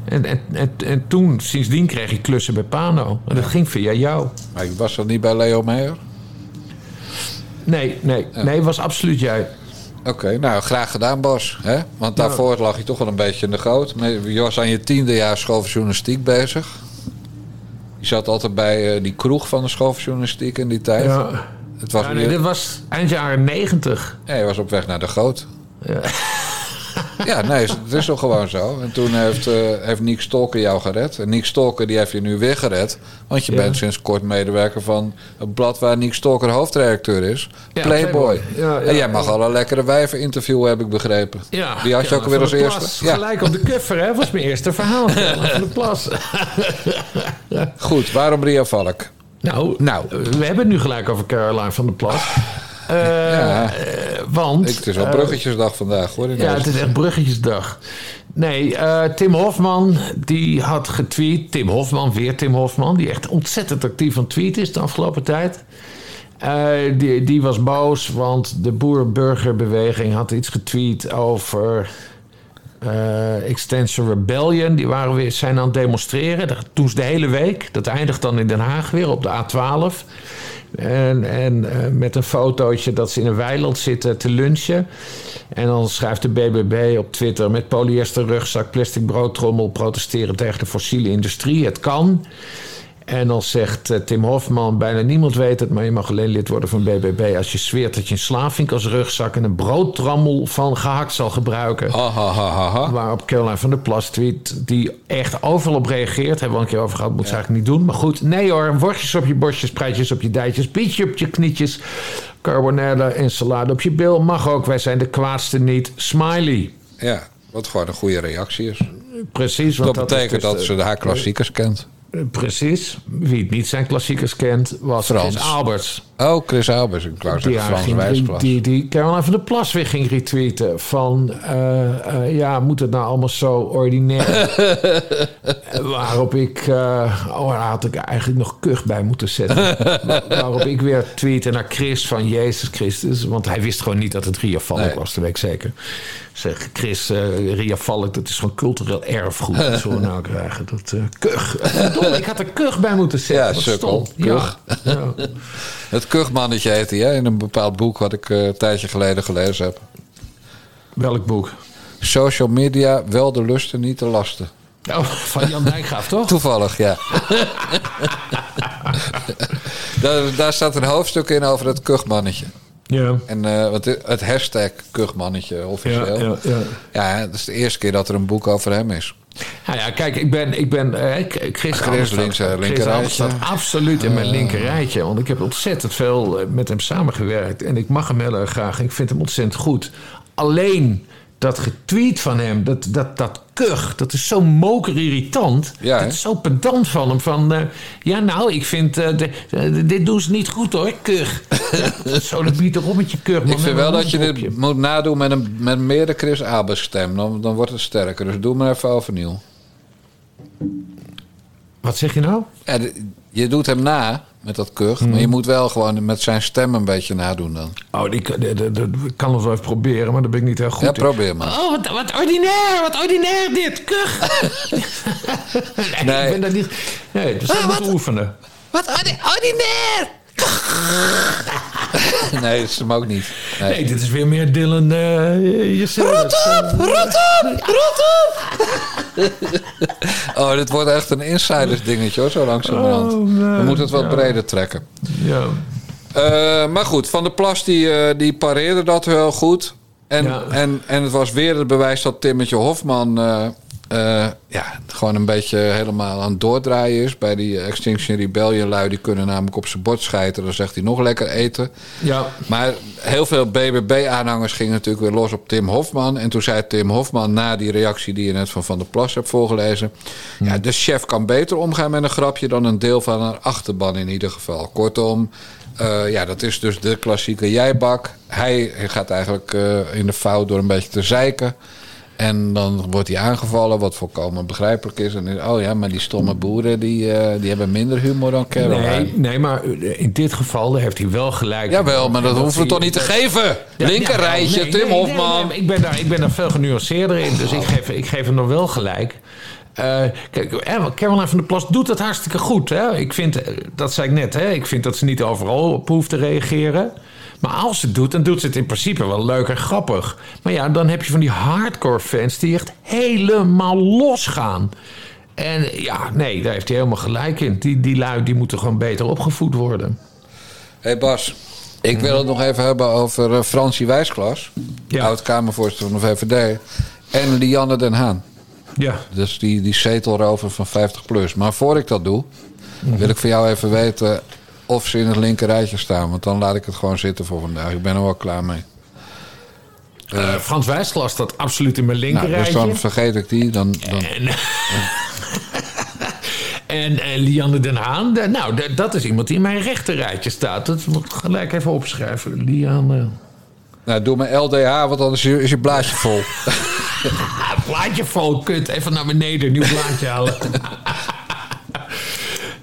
En, en, en, en toen, sindsdien kreeg ik klussen bij Pano. En dat ging via jou.
Maar ik was dat niet bij Leo Meijer?
Nee, nee, nee, was absoluut jij.
Oké, nou graag gedaan Bas. Hè? Want daarvoor lag je toch wel een beetje in de goot. Je was aan je tiende jaar schooljournalistiek bezig. Je zat altijd bij eh, die kroeg van de schooljournalistiek in die tijd.
Ja.
Het was
Ja, nee, dit was eind jaren negentig.
Ja, je was op weg naar de goot. Ja, nee, het is toch gewoon zo. En toen heeft, eh heeft Niek Stolker jou gered. En Niek Stolker die heeft je nu weer gered. Want je
Ja.
bent sinds kort medewerker van het blad waar Niek Stolker hoofdredacteur is.
Ja,
Playboy.
Playboy. Ja, ja,
en jij mag
ja.
alle lekkere wijven interviewen, heb ik begrepen.
Ja,
Die had je ook weer als eerste.
Gelijk op de cover, hè? was mijn eerste verhaal. *laughs* Van de Plas.
Goed, waarom Ria Valk?
Nou,
Nou.
we hebben het nu gelijk over Caroline van der Plas. Eh,
Ja.
eh, want...
Het is wel
eh,
bruggetjesdag vandaag hoor.
Ja, het is echt bruggetjesdag. Nee, Tim Hofman, die had getweet. Tim Hofman, weer Tim Hofman. Die echt ontzettend actief aan tweet is de afgelopen tijd. Die, die was boos, want de boer-burgerbeweging had iets getweet over Extension Rebellion. Die waren weer, zijn aan het demonstreren. Dat doen ze de hele week. Dat eindigt dan in Den Haag weer op de A12. En, en eh, met een fotootje dat ze in een weiland zitten te lunchen. En dan schrijft de BBB op Twitter... met polyester rugzak, plastic broodtrommel... protesteren tegen de fossiele industrie. Het kan. En dan zegt eh, Tim Hofman, bijna niemand weet het... maar je mag alleen lid worden van BBB... als je zweert dat je een slavink als rugzak... en een broodtrammel van gehakt zal gebruiken.
Ha, ha, ha, ha, ha.
Waarop Caroline van der Plas tweet... die echt overal op reageert. Hebben we al een keer over gehad, moet ze eigenlijk niet doen. Maar goed, nee hoor. Worstjes op je borstjes, prijtjes op je dijtjes... bietje op je knietjes... carbonella en salade op je bil. Mag ook, wij zijn de kwaadste niet. Smiley.
Ja, wat gewoon een goede reactie is.
Precies.
Dat,
Want is
betekent
dus
dat
de-
ze haar klassiekers kent.
Precies. Wie het niet zijn klassiekers kent, was
Frans.
Alberts.
Oh, Chris Albers. Ik wou zeggen
haar
Frans
ging
Wijsglas.
die, die Caroline van der Plas weer ging retweeten. Van, eh, eh, ja, moet het nou allemaal zo ordinair? *laughs* Waarop ik, eh, oh, daar had ik eigenlijk nog kuch bij moeten zetten. Wa- Waarop ik weer tweette naar Chris van Jezus Christus. Want hij wist gewoon niet dat het Ria Valk
Nee.
was, dat weet ik zeker. Zeg, Chris, eh, Ria Valk, dat is gewoon cultureel erfgoed. Dat zullen we *laughs* nou krijgen. Dat, eh kuch. Verdomme, ik had er kuch bij moeten zetten.
Ja, sukkel.
Ja. Ja. *laughs*
Het kuchmannetje heet hij, hè? In een bepaald boek wat ik eh, een tijdje geleden gelezen heb.
Welk boek?
Social media, wel de lusten, niet de lasten.
Oh, van Jan Dijkgraaf, toch? *laughs*
Toevallig, ja. *laughs* daar, daar staat een hoofdstuk in over het kuchmannetje.
Ja.
En het- het hashtag kuchmannetje officieel.
Ja, ja, ja.
Ja, dat is de eerste keer dat er een boek over hem is.
Nou ja, kijk, ik ben, ik ben eh, staat-
eh,
absoluut in mijn linker rijtje. Want ik heb ontzettend veel eh, met hem samengewerkt. En ik mag hem heel erg graag. Ik vind hem ontzettend goed. Alleen dat getweet van hem, dat, dat, dat kuch, dat is zo mokerirritant.
Ja, hè?
dat is zo pedant van hem. Van, eh, ja, nou, ik vind, eh, de- de- dit doen ze niet goed hoor, kuch. Ja, *laughs* zo, dat biedt erop met je kuch.
Ik vind wel dat je dit moet nadoen met, een, met meer de Chris stem. Dan, dan wordt het sterker. Dus doe maar even overnieuw.
Wat zeg je nou?
Ja, je doet hem na met dat kuch.
Mhm.
Maar je moet wel gewoon met zijn stem een beetje nadoen dan.
Oh, die, kan het wel even proberen, maar daar ben ik niet heel goed
Ja,
in.
probeer maar.
Oh, wat, wat ordinair, wat ordinair dit, kuch. *laughs* nee,
Nee.
ik ben dat niet... Nee, dat is moeten oefenen.
Wat ordinair! *laughs* nee, dat is hem ook niet. Nee.
Nee, dit is weer meer Dylan jezelf. Rot op,
rot op, rot op! *laughs* oh, dit wordt echt een insiders dingetje hoor, zo langzamerhand.
Oh, nee,
We moeten het wat
ja.
breder trekken.
Ja.
Eh, maar goed, Van der Plas die, eh, die pareerde dat heel goed. En,
Ja.
en, en het was weer het bewijs dat Timmetje Hofman... eh, eh, ja, gewoon een beetje helemaal aan het doordraaien is. Bij die Extinction Rebellion lui... die kunnen namelijk op zijn bord schijten. Dan zegt hij nog lekker eten.
Ja.
Maar heel veel BBB-aanhangers gingen natuurlijk weer los op Tim Hofman. En toen zei Tim Hofman na die reactie die je net van Van der Plas hebt voorgelezen... Ja, de chef kan beter omgaan met een grapje dan een deel van haar achterban in ieder geval. Kortom, eh, ja, dat is dus de klassieke jijbak. Hij gaat eigenlijk eh, in de fout door een beetje te zeiken. En dan wordt hij aangevallen, wat volkomen begrijpelijk is. En dan, oh ja, maar die stomme boeren die, eh, die hebben minder humor dan Caroline.
Nee, nee, maar in dit geval heeft hij wel gelijk.
Jawel, maar dat
En
hoeven we toch niet te geven?
Ja,
Linker
ja,
rijtje,
nee,
Tim
nee,
Hofman.
ik, ben daar, ik ben daar veel genuanceerder in, dus ik geef, ik geef hem nog wel gelijk. Eh, kijk, eh, Caroline van der Plas doet dat hartstikke goed. Hè? Ik vind, eh, dat zei ik net, hè? ik vind dat ze niet overal op hoeft te reageren. Maar als ze het doet, dan doet ze het in principe wel leuk en grappig. Maar ja, dan heb je van die hardcore fans die echt helemaal losgaan. En ja, nee, daar heeft hij helemaal gelijk in. Die, die lui die moeten gewoon beter opgevoed worden.
Hé hey Bas, ik wil het nog even hebben over eh, Fransie Wijsklas.
Ja.
Oud-Kamervoorzitter van de VVD. En Lianne den Haan.
Ja.
Dus die, die zetelrover van 50 plus. Maar voor ik dat doe, wil ik van jou even weten of ze in het linker rijtje staan. Want dan laat ik het gewoon zitten voor vandaag. Ik ben er wel klaar mee.
Eh, Frans Wijsglas staat absoluut in mijn
Nou, dus
linkerrijtje.
dan vergeet ik die. Dan, dan...
En, *laughs* en, en Lianne den Haan, nou, dat is iemand die in mijn rechterrijtje staat. Dat moet ik gelijk even opschrijven. Lianne.
Nou, doe mijn LDH, want anders is je, is je blaadje vol. *laughs*
Blaadje vol, kut. Even naar beneden, nieuw blaadje halen. *laughs*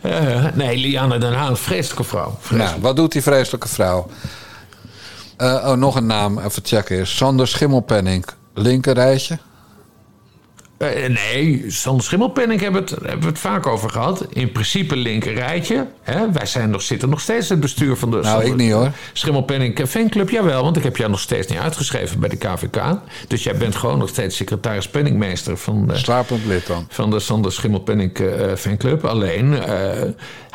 Eh, nee, Lianne den Haan, vreselijke vrouw.
nou, wat doet die vreselijke vrouw? Eh, oh, nog een naam, even checken. Sander Schimmelpenning, linker rijtje.
Eh, nee, Sander Schimmelpenning hebben we, het, hebben we het vaak over gehad. In principe linker rijtje. Hè? Wij zijn nog, zitten nog steeds in het bestuur van de...
Nou,
Sander-
ik niet, hoor.
Schimmelpenning fanclub, jawel. Want ik heb jou nog steeds niet uitgeschreven bij de KVK. Dus jij bent gewoon nog steeds secretaris penningmeester van... de
Slapend lid dan.
van de Sander Schimmelpenning eh, fanclub. Alleen, eh,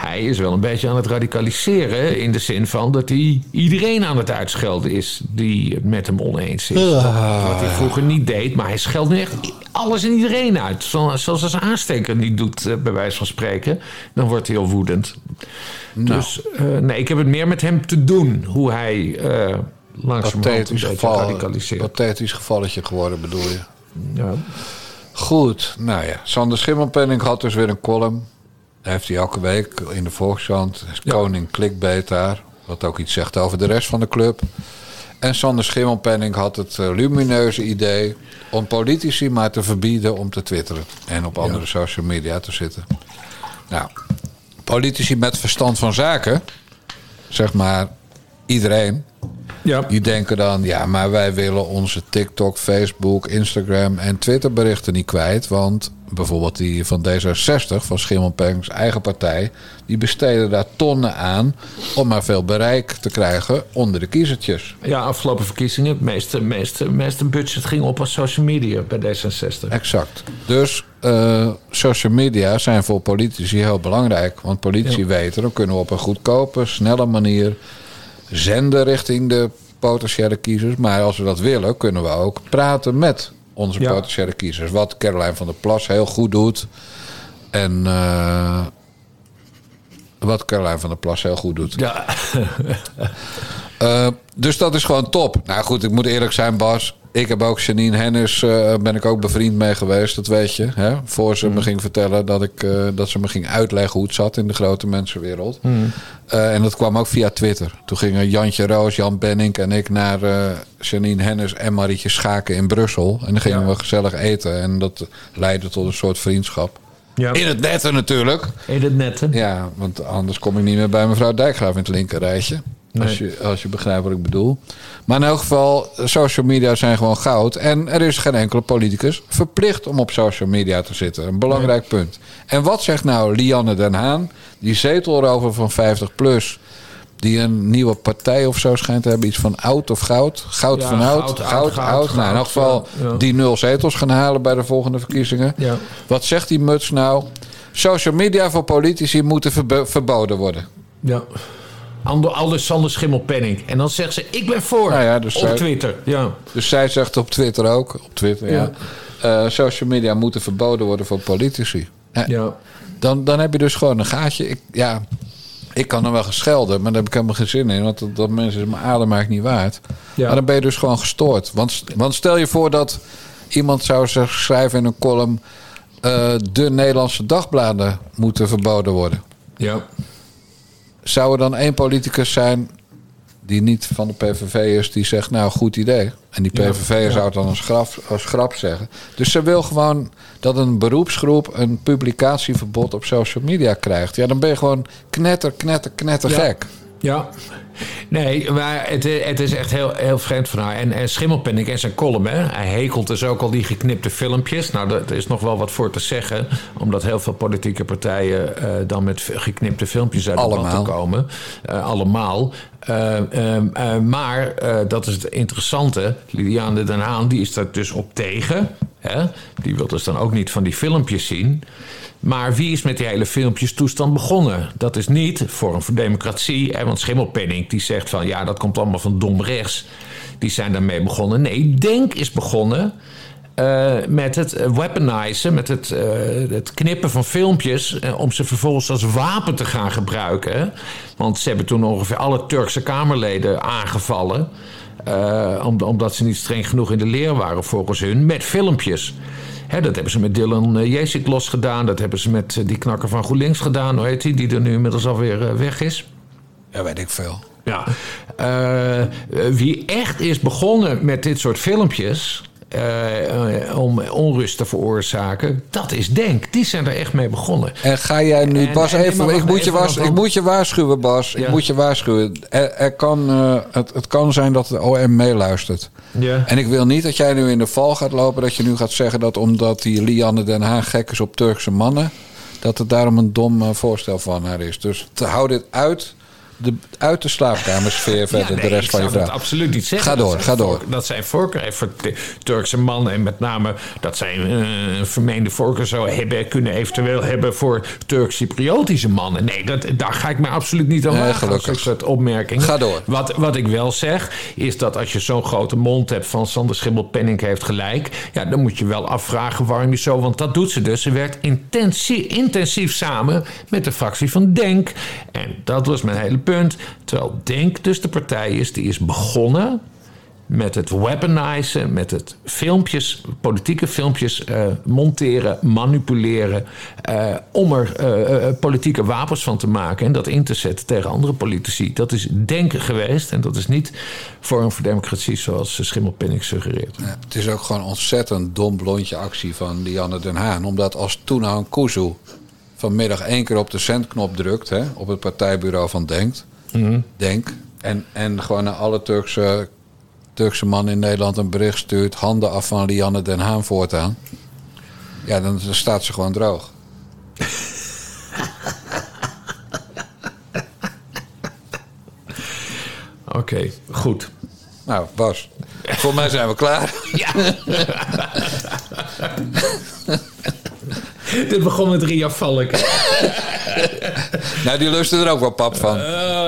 hij is wel een beetje aan het radicaliseren... in de zin van dat hij iedereen aan het uitschelden is... die het met hem oneens is. Wat hij vroeger niet deed, maar hij scheldt nu echt alles en iedereen uit. Zo- Zoals als een aansteker niet doet, eh, bij wijze van spreken. Dan wordt hij heel woedend. Dus eh, nee, ik heb het meer met hem te doen. Hoe hij eh langzamerhand een
geval,
radicaliseert.
pathetisch gevalletje geworden, bedoel je?
Ja.
Goed, nou ja. Sander Schimmelpenning had dus weer een column. Daar heeft hij elke week in de Volkskrant. Koning clickbait daar. Wat ook iets zegt over de rest van de club. En Sander Schimmelpenning had het eh, lumineuze idee... om politici maar te verbieden om te twitteren. En op andere social media te zitten. Nou, politici met verstand van zaken... zeg maar iedereen...
Ja.
Die denken dan, ja, maar wij willen onze TikTok, Facebook, Instagram en Twitter berichten niet kwijt. Want bijvoorbeeld die van D66, van Schimmelpengs eigen partij, die besteden daar tonnen aan om maar veel bereik te krijgen onder de kiezertjes.
Ja, afgelopen verkiezingen, het meeste, meeste, meeste budget ging op als social media bij D66.
Exact. Dus eh, social media zijn voor politici heel belangrijk. Want politici
Ja.
weten, dan kunnen we op een goedkope, snelle manier zenden richting de potentiële kiezers. Maar als we dat willen, kunnen we ook praten met onze
Ja.
potentiële kiezers. Wat Caroline van der Plas heel goed doet. En eh, wat Caroline van der Plas heel goed doet.
Ja.
Eh, dus dat is gewoon top. Nou goed, ik moet eerlijk zijn, Bas. Ik heb ook Janine Hennis, eh, ben ik ook bevriend mee geweest, dat weet je. Hè? Voor ze me ging vertellen dat, ik, eh, dat ze me ging uitleggen hoe het zat in de grote mensenwereld. Eh, en dat kwam ook via Twitter. Toen gingen Jantje Roos, Jan Benning en ik naar Janine Hennis en Marietje Schaken in Brussel. En dan gingen
Ja.
we gezellig eten. En dat leidde tot een soort vriendschap.
Ja.
In het netten natuurlijk.
In het net, hè?
Ja, want anders kom ik niet meer bij mevrouw Dijkgraaf in het linkerrijtje. Als, je, als je begrijpt wat ik bedoel. Maar in elk geval, social media zijn gewoon goud. En er is geen enkele politicus verplicht om op social media te zitten. Een belangrijk punt. En wat zegt nou Lianne Den Haan? Die zetelrover van 50 plus. Die een nieuwe partij of zo schijnt te hebben. Iets van oud of goud. Goud
Ja,
van oud.
goud,
Goud,
oud,
Nou, in elk geval
ja,
die nul zetels gaan halen bij de volgende verkiezingen.
Ja.
Wat zegt die muts nou? Social media voor politici moeten verbo- verboden worden.
Ja. Ander, Aldus Sander Schimmelpenning. En dan zegt ze, ik ben voor.
Nou ja, dus
op
zij-
Twitter. Ja.
Dus zij zegt op Twitter ook, op Twitter, ja. eh, social media moeten verboden worden voor politici. Ja,
ja.
Dan, dan heb je dus gewoon een gaatje. Ik, ja, ik kan er wel geschelden, maar daar heb ik helemaal geen zin in. Want dat, dat mensen mijn adem eigenlijk niet waard.
Ja.
Maar dan ben je dus gewoon gestoord. Want, want stel je voor dat iemand zou schrijven in een column... eh, de Nederlandse dagbladen moeten verboden worden.
Ja.
Zou er dan één politicus zijn die niet van de PVV is, die zegt nou goed idee. En die
Ja,
PVV
ja.
zou het dan als grap, als grap zeggen. Dus ze wil gewoon dat een beroepsgroep een publicatieverbod op social media krijgt. Ja, dan ben je gewoon knetter, knetter, knetter
Ja.
gek.
Ja. Nee, maar het, het is echt heel, heel vreemd van haar. En, en Schimmelpenninck en zijn column, hè, hij hekelt dus ook al die geknipte filmpjes. Nou, daar is nog wel wat voor te zeggen. Omdat heel veel politieke partijen eh, dan met geknipte filmpjes uit de band
Allemaal.
komen. Eh, allemaal. Eh, ehm, eh, maar, dat is het interessante. Liliane Den Haan, die is daar dus op tegen. Hè? Die wil dus dan ook niet van die filmpjes zien. Maar wie is met die hele filmpjes toestand begonnen? Dat is niet Forum voor Democratie. Hè, want Schimmelpenning die zegt van ja, dat komt allemaal van dom rechts. Die zijn daarmee begonnen. Nee, Denk is begonnen eh, met het eh, weaponizen, met het, eh, het knippen van filmpjes. om ze vervolgens als wapen te gaan gebruiken. Want ze hebben toen ongeveer alle Turkse Kamerleden aangevallen. om- omdat ze niet streng genoeg in de leer waren volgens hun. Met filmpjes. Hè, dat hebben ze met Dylan uh, Jesiklos gedaan. Dat hebben ze met eh, die knakker van GroenLinks gedaan. Hoe heet die? Die er nu inmiddels alweer eh, weg is.
Ja, weet ik veel.
Ja. Eh, eh, wie echt is begonnen met dit soort filmpjes. Eh, om onrust te veroorzaken. Dat is Denk. Die zijn er echt mee begonnen.
En ga jij nu,
En-
Bas,
en-
even, ik, moet je
even, want-
ik moet je waarschuwen, Bas. Ik moet je waarschuwen. Er, er kan, eh, het, het kan zijn dat de OM meeluistert.
Ja.
En ik wil niet dat jij nu in de val gaat lopen. Dat je nu gaat zeggen dat omdat die Lianne Den Haag gek is op Turkse mannen. dat het daarom een dom eh, voorstel van haar is. Dus hou dit uit de, uit de slaapkamersfeer verder,
Ja, nee,
de rest van je vraag.
absoluut niet zeggen.
Ga door, ga door.
voor- dat zijn voorkeur heeft voor Turkse mannen. En met name dat zijn eh, een vermeende voorkeur zou hebben, kunnen eventueel hebben voor Turk-Cypriotische mannen. Nee, dat, daar ga ik me absoluut niet aan
Nee, gelukkig.
Soort opmerkingen.
Ga door.
Wat, wat ik wel zeg, is dat als je zo'n grote mond hebt van Sander Schimmel-Penning heeft gelijk. Ja, dan moet je wel afvragen waarom je zo. Want dat doet ze dus. Ze werkt intensief, intensief samen met de fractie van Denk. En dat was mijn hele punt. Terwijl Denk dus de partij is die is begonnen met het weaponizen, met het filmpjes, politieke filmpjes eh, monteren, manipuleren. eh, om er eh, politieke wapens van te maken en dat in te zetten tegen andere politici. Dat is denken geweest en dat is niet Forum voor Democratie zoals Schimmelpenning suggereert.
Ja, het is ook gewoon ontzettend dom blondje actie van Lianne Den Haan. Omdat als Toenaan Kuzu vanmiddag één keer op de zendknop drukt... Hè, op het partijbureau van Denkt, Denk... En, en gewoon naar alle Turkse, Turkse mannen in Nederland een bericht stuurt... handen af van Lianne Den Haan voortaan... ja, dan staat ze gewoon droog. *laughs*
Oké, goed.
Nou, Bas, voor mij zijn we klaar. *laughs* *laughs*
Dit begon met Ria Valk. *laughs*
Nou, die lusten er ook wel pap van.
Oh,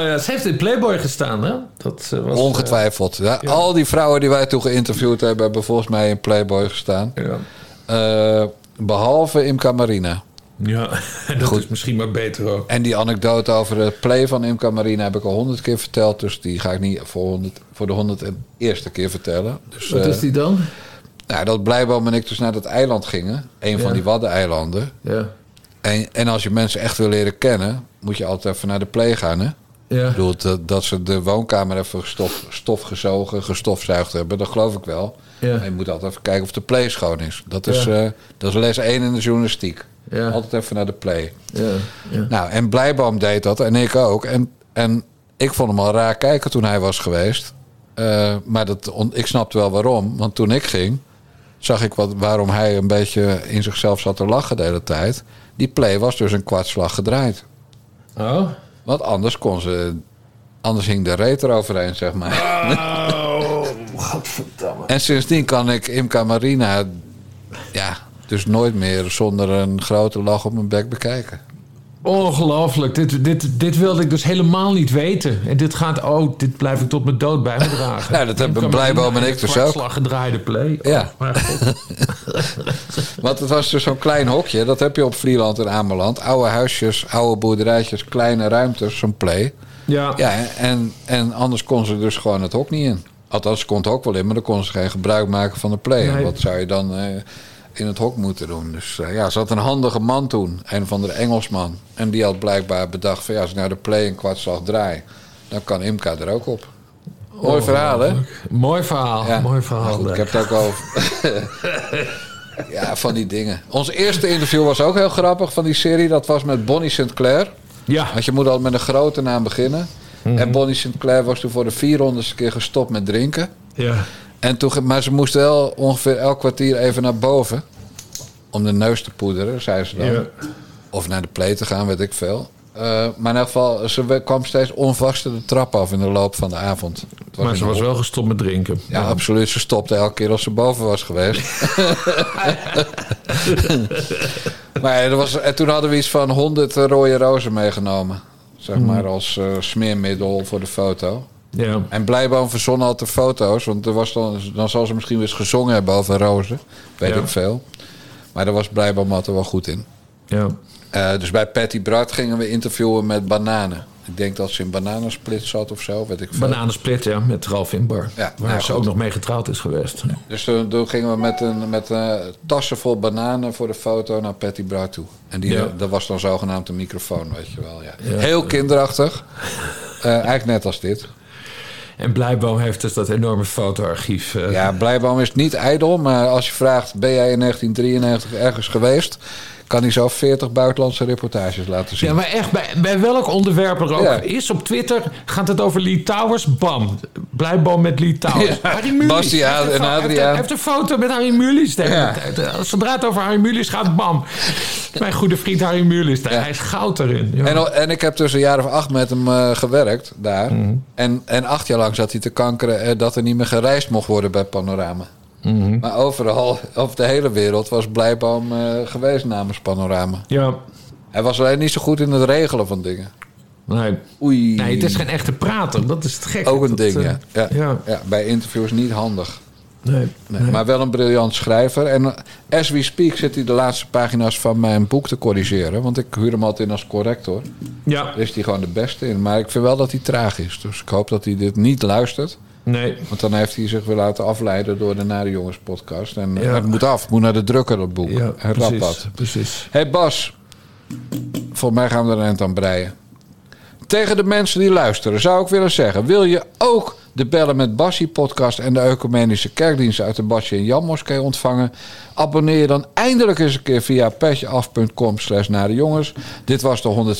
ja, ze heeft in Playboy gestaan, hè? Dat eh, was,
Ongetwijfeld. Ja, Al die vrouwen die wij toen geïnterviewd hebben, hebben volgens mij in Playboy gestaan.
Ja.
Eh, behalve Imca Marina.
Ja, *laughs* dat is misschien maar beter ook.
En die anekdote over het play van Imca Marina heb ik al honderd keer verteld. Dus die ga ik niet voor, 100, voor de honderd en eerste keer vertellen. Dus,
Wat
eh,
is die dan?
Nou, dat Blijboom en ik dus naar dat eiland gingen. Een van
Ja.
die Waddeneilanden.
Ja.
En, en als je mensen echt wil leren kennen, moet je altijd even naar de play gaan. Hè?
Ja.
Ik bedoel, dat, dat ze de woonkamer even stof, stof gezogen, gestofzuigd hebben, dat geloof ik wel.
Ja.
Maar je moet altijd even kijken of de play schoon is. Dat is,
Ja.
eh, dat is les 1 in de journalistiek.
Ja.
Altijd even naar de play.
Ja, ja.
Nou, en Blijboom deed dat en ik ook. En, en ik vond hem al raar kijken toen hij was geweest. Eh, maar dat, ik snapte wel waarom. Want toen ik ging, zag ik wat, waarom hij een beetje in zichzelf zat te lachen de hele tijd. Die play was dus een kwartslag gedraaid.
Oh?
Want anders kon ze. Anders hing de reet eroverheen, zeg maar.
Oh, *laughs* godverdamme.
En sindsdien kan ik Imca Marina. Ja, dus nooit meer zonder een grote lach op mijn bek bekijken.
Ongelooflijk. Dit, dit, dit wilde ik dus helemaal niet weten. En dit gaat, oh, dit blijf ik tot mijn dood bij me dragen. *laughs*
Nou, dat hebben Blijboom en ik dus ook.
gedraaide play.
Ja.
Oh, maar God. *laughs*
Want het was dus zo'n klein hokje. Dat heb je op Vlieland en Ameland. Oude huisjes, oude boerderijtjes, kleine ruimtes, zo'n play.
Ja.
Ja, en, en anders kon ze dus gewoon het hok niet in. Althans, ze kon het hok wel in, maar dan kon ze geen gebruik maken van de play. En
Nee.
Wat zou je dan eh, in het hok moeten doen? Dus eh, ja, ze had een handige man toen. Een van de Engelsman. En die had blijkbaar bedacht van ja, als ik nou de play een kwartslag draai... dan kan Imka er ook op. Mooi verhaal, hè?
Mooi verhaal,
Ja.
mooi verhaal.
Goed, ik heb het ook over. *laughs* ja, van die dingen. Ons eerste interview was ook heel grappig van die serie. Dat was met Bonnie Sinclair.
Ja.
Want je moet al met een grote naam beginnen.
Mhm.
En Bonnie Sinclair was toen voor de 400ste keer gestopt met drinken.
Ja.
En toen, maar ze moest wel ongeveer elk kwartier even naar boven. Om de neus te poederen, zei ze dan.
Ja.
Of naar de play te gaan, weet ik veel. Eh, maar in elk geval, ze kwam steeds onvaster de trap af in de loop van de avond.
Maar ze was
op-
wel gestopt met drinken.
Ja, absoluut. Ze stopte elke keer als ze boven was geweest. *laughs* maar er was, en toen hadden we iets van 100 rode rozen meegenomen. Zeg
Mhm.
maar als eh, smeermiddel voor de foto.
Ja.
En Blijboom verzon altijd foto's. Want er was dan, dan zal ze misschien weer eens gezongen hebben over rozen. Weet
Ja.
ik veel. Maar daar was Blijboom altijd wel goed in.
Ja.
Eh, dus bij Patty Bart gingen we interviewen met bananen. Ik denk dat ze in bananensplit zat of zo, weet ik veel.
Bananensplit, ja, met Ralf Inbar.
Ja,
waar
nou,
ze
goed.
ook nog mee getrouwd is geweest.
Dus toen, toen gingen we met, een, met tassen vol bananen voor de foto naar Patty Bart toe. En die,
Ja.
dat was dan zogenaamd een microfoon, weet je wel. Ja.
Ja.
Heel kinderachtig. *laughs* Eh, eigenlijk net als dit.
En Blijboom heeft dus dat enorme fotoarchief. eh,
Ja, Blijboom is niet ijdel, maar als je vraagt... ben jij in 1993 ergens geweest... kan hij zo 40 buitenlandse reportages laten zien.
Ja, maar echt, bij, bij welk onderwerp er ook
Ja.
is op Twitter gaat het over Lee Towers. Bam. Blijboom met Lee Towers.
Ja,
Harry.
Bastiaan
een
en
fo- hij heeft-
Adriaan.
Hij heeft een foto met Harry hele
Ja.
Eh, Zodra het over Harry Mulisch gaat, bam. Mijn goede vriend Harry Mulisch. Hij is goud erin. Ja.
En, en ik heb dus een jaar of acht met hem eh, gewerkt daar.
Mhm.
en, en acht jaar lang zat hij te kankeren eh, dat er niet meer gereisd mocht worden bij Panorama.
Mhm.
Maar overal, op de hele wereld, was Blijboom eh, geweest namens Panorama.
ja.
Hij was alleen niet zo goed in het regelen van dingen.
Nee.
Oei.
nee, het is geen echte prater. Dat is het gekke.
Ook een ding,
eh,
ja. Ja,
ja.
ja. Bij interviews niet handig.
Nee.
Nee, Maar wel een briljant schrijver. En eh, as we speak zit hij de laatste pagina's van mijn boek te corrigeren. Want ik huur hem altijd in als corrector.
Ja.
Daar is hij gewoon de beste in. Maar ik vind wel dat hij traag is. Dus ik hoop dat hij dit niet luistert.
Nee.
Want dan heeft hij zich weer laten afleiden door de Nare Jongens podcast. En
Ja.
het moet af. Het moet naar de drukker, dat boek.
Ja,
en
precies. Precies.
Hé hey Bas. Volgens mij gaan we er een eind aan breien. Tegen de mensen die luisteren zou ik willen zeggen... wil je ook de Bellen met Bassie podcast... en de Ecumenische Kerkdienst uit de Basje en Jan Moskee ontvangen... abonneer je dan eindelijk eens een keer via petjeaf.com slash jongens. Dit was de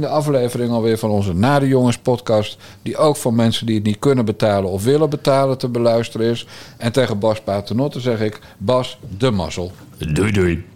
116e aflevering alweer van onze Nare Jongens podcast... die ook voor mensen die het niet kunnen betalen of willen betalen te beluisteren is. En tegen Bas Paternotte zeg ik... Bas, de mazzel.
Doei doei.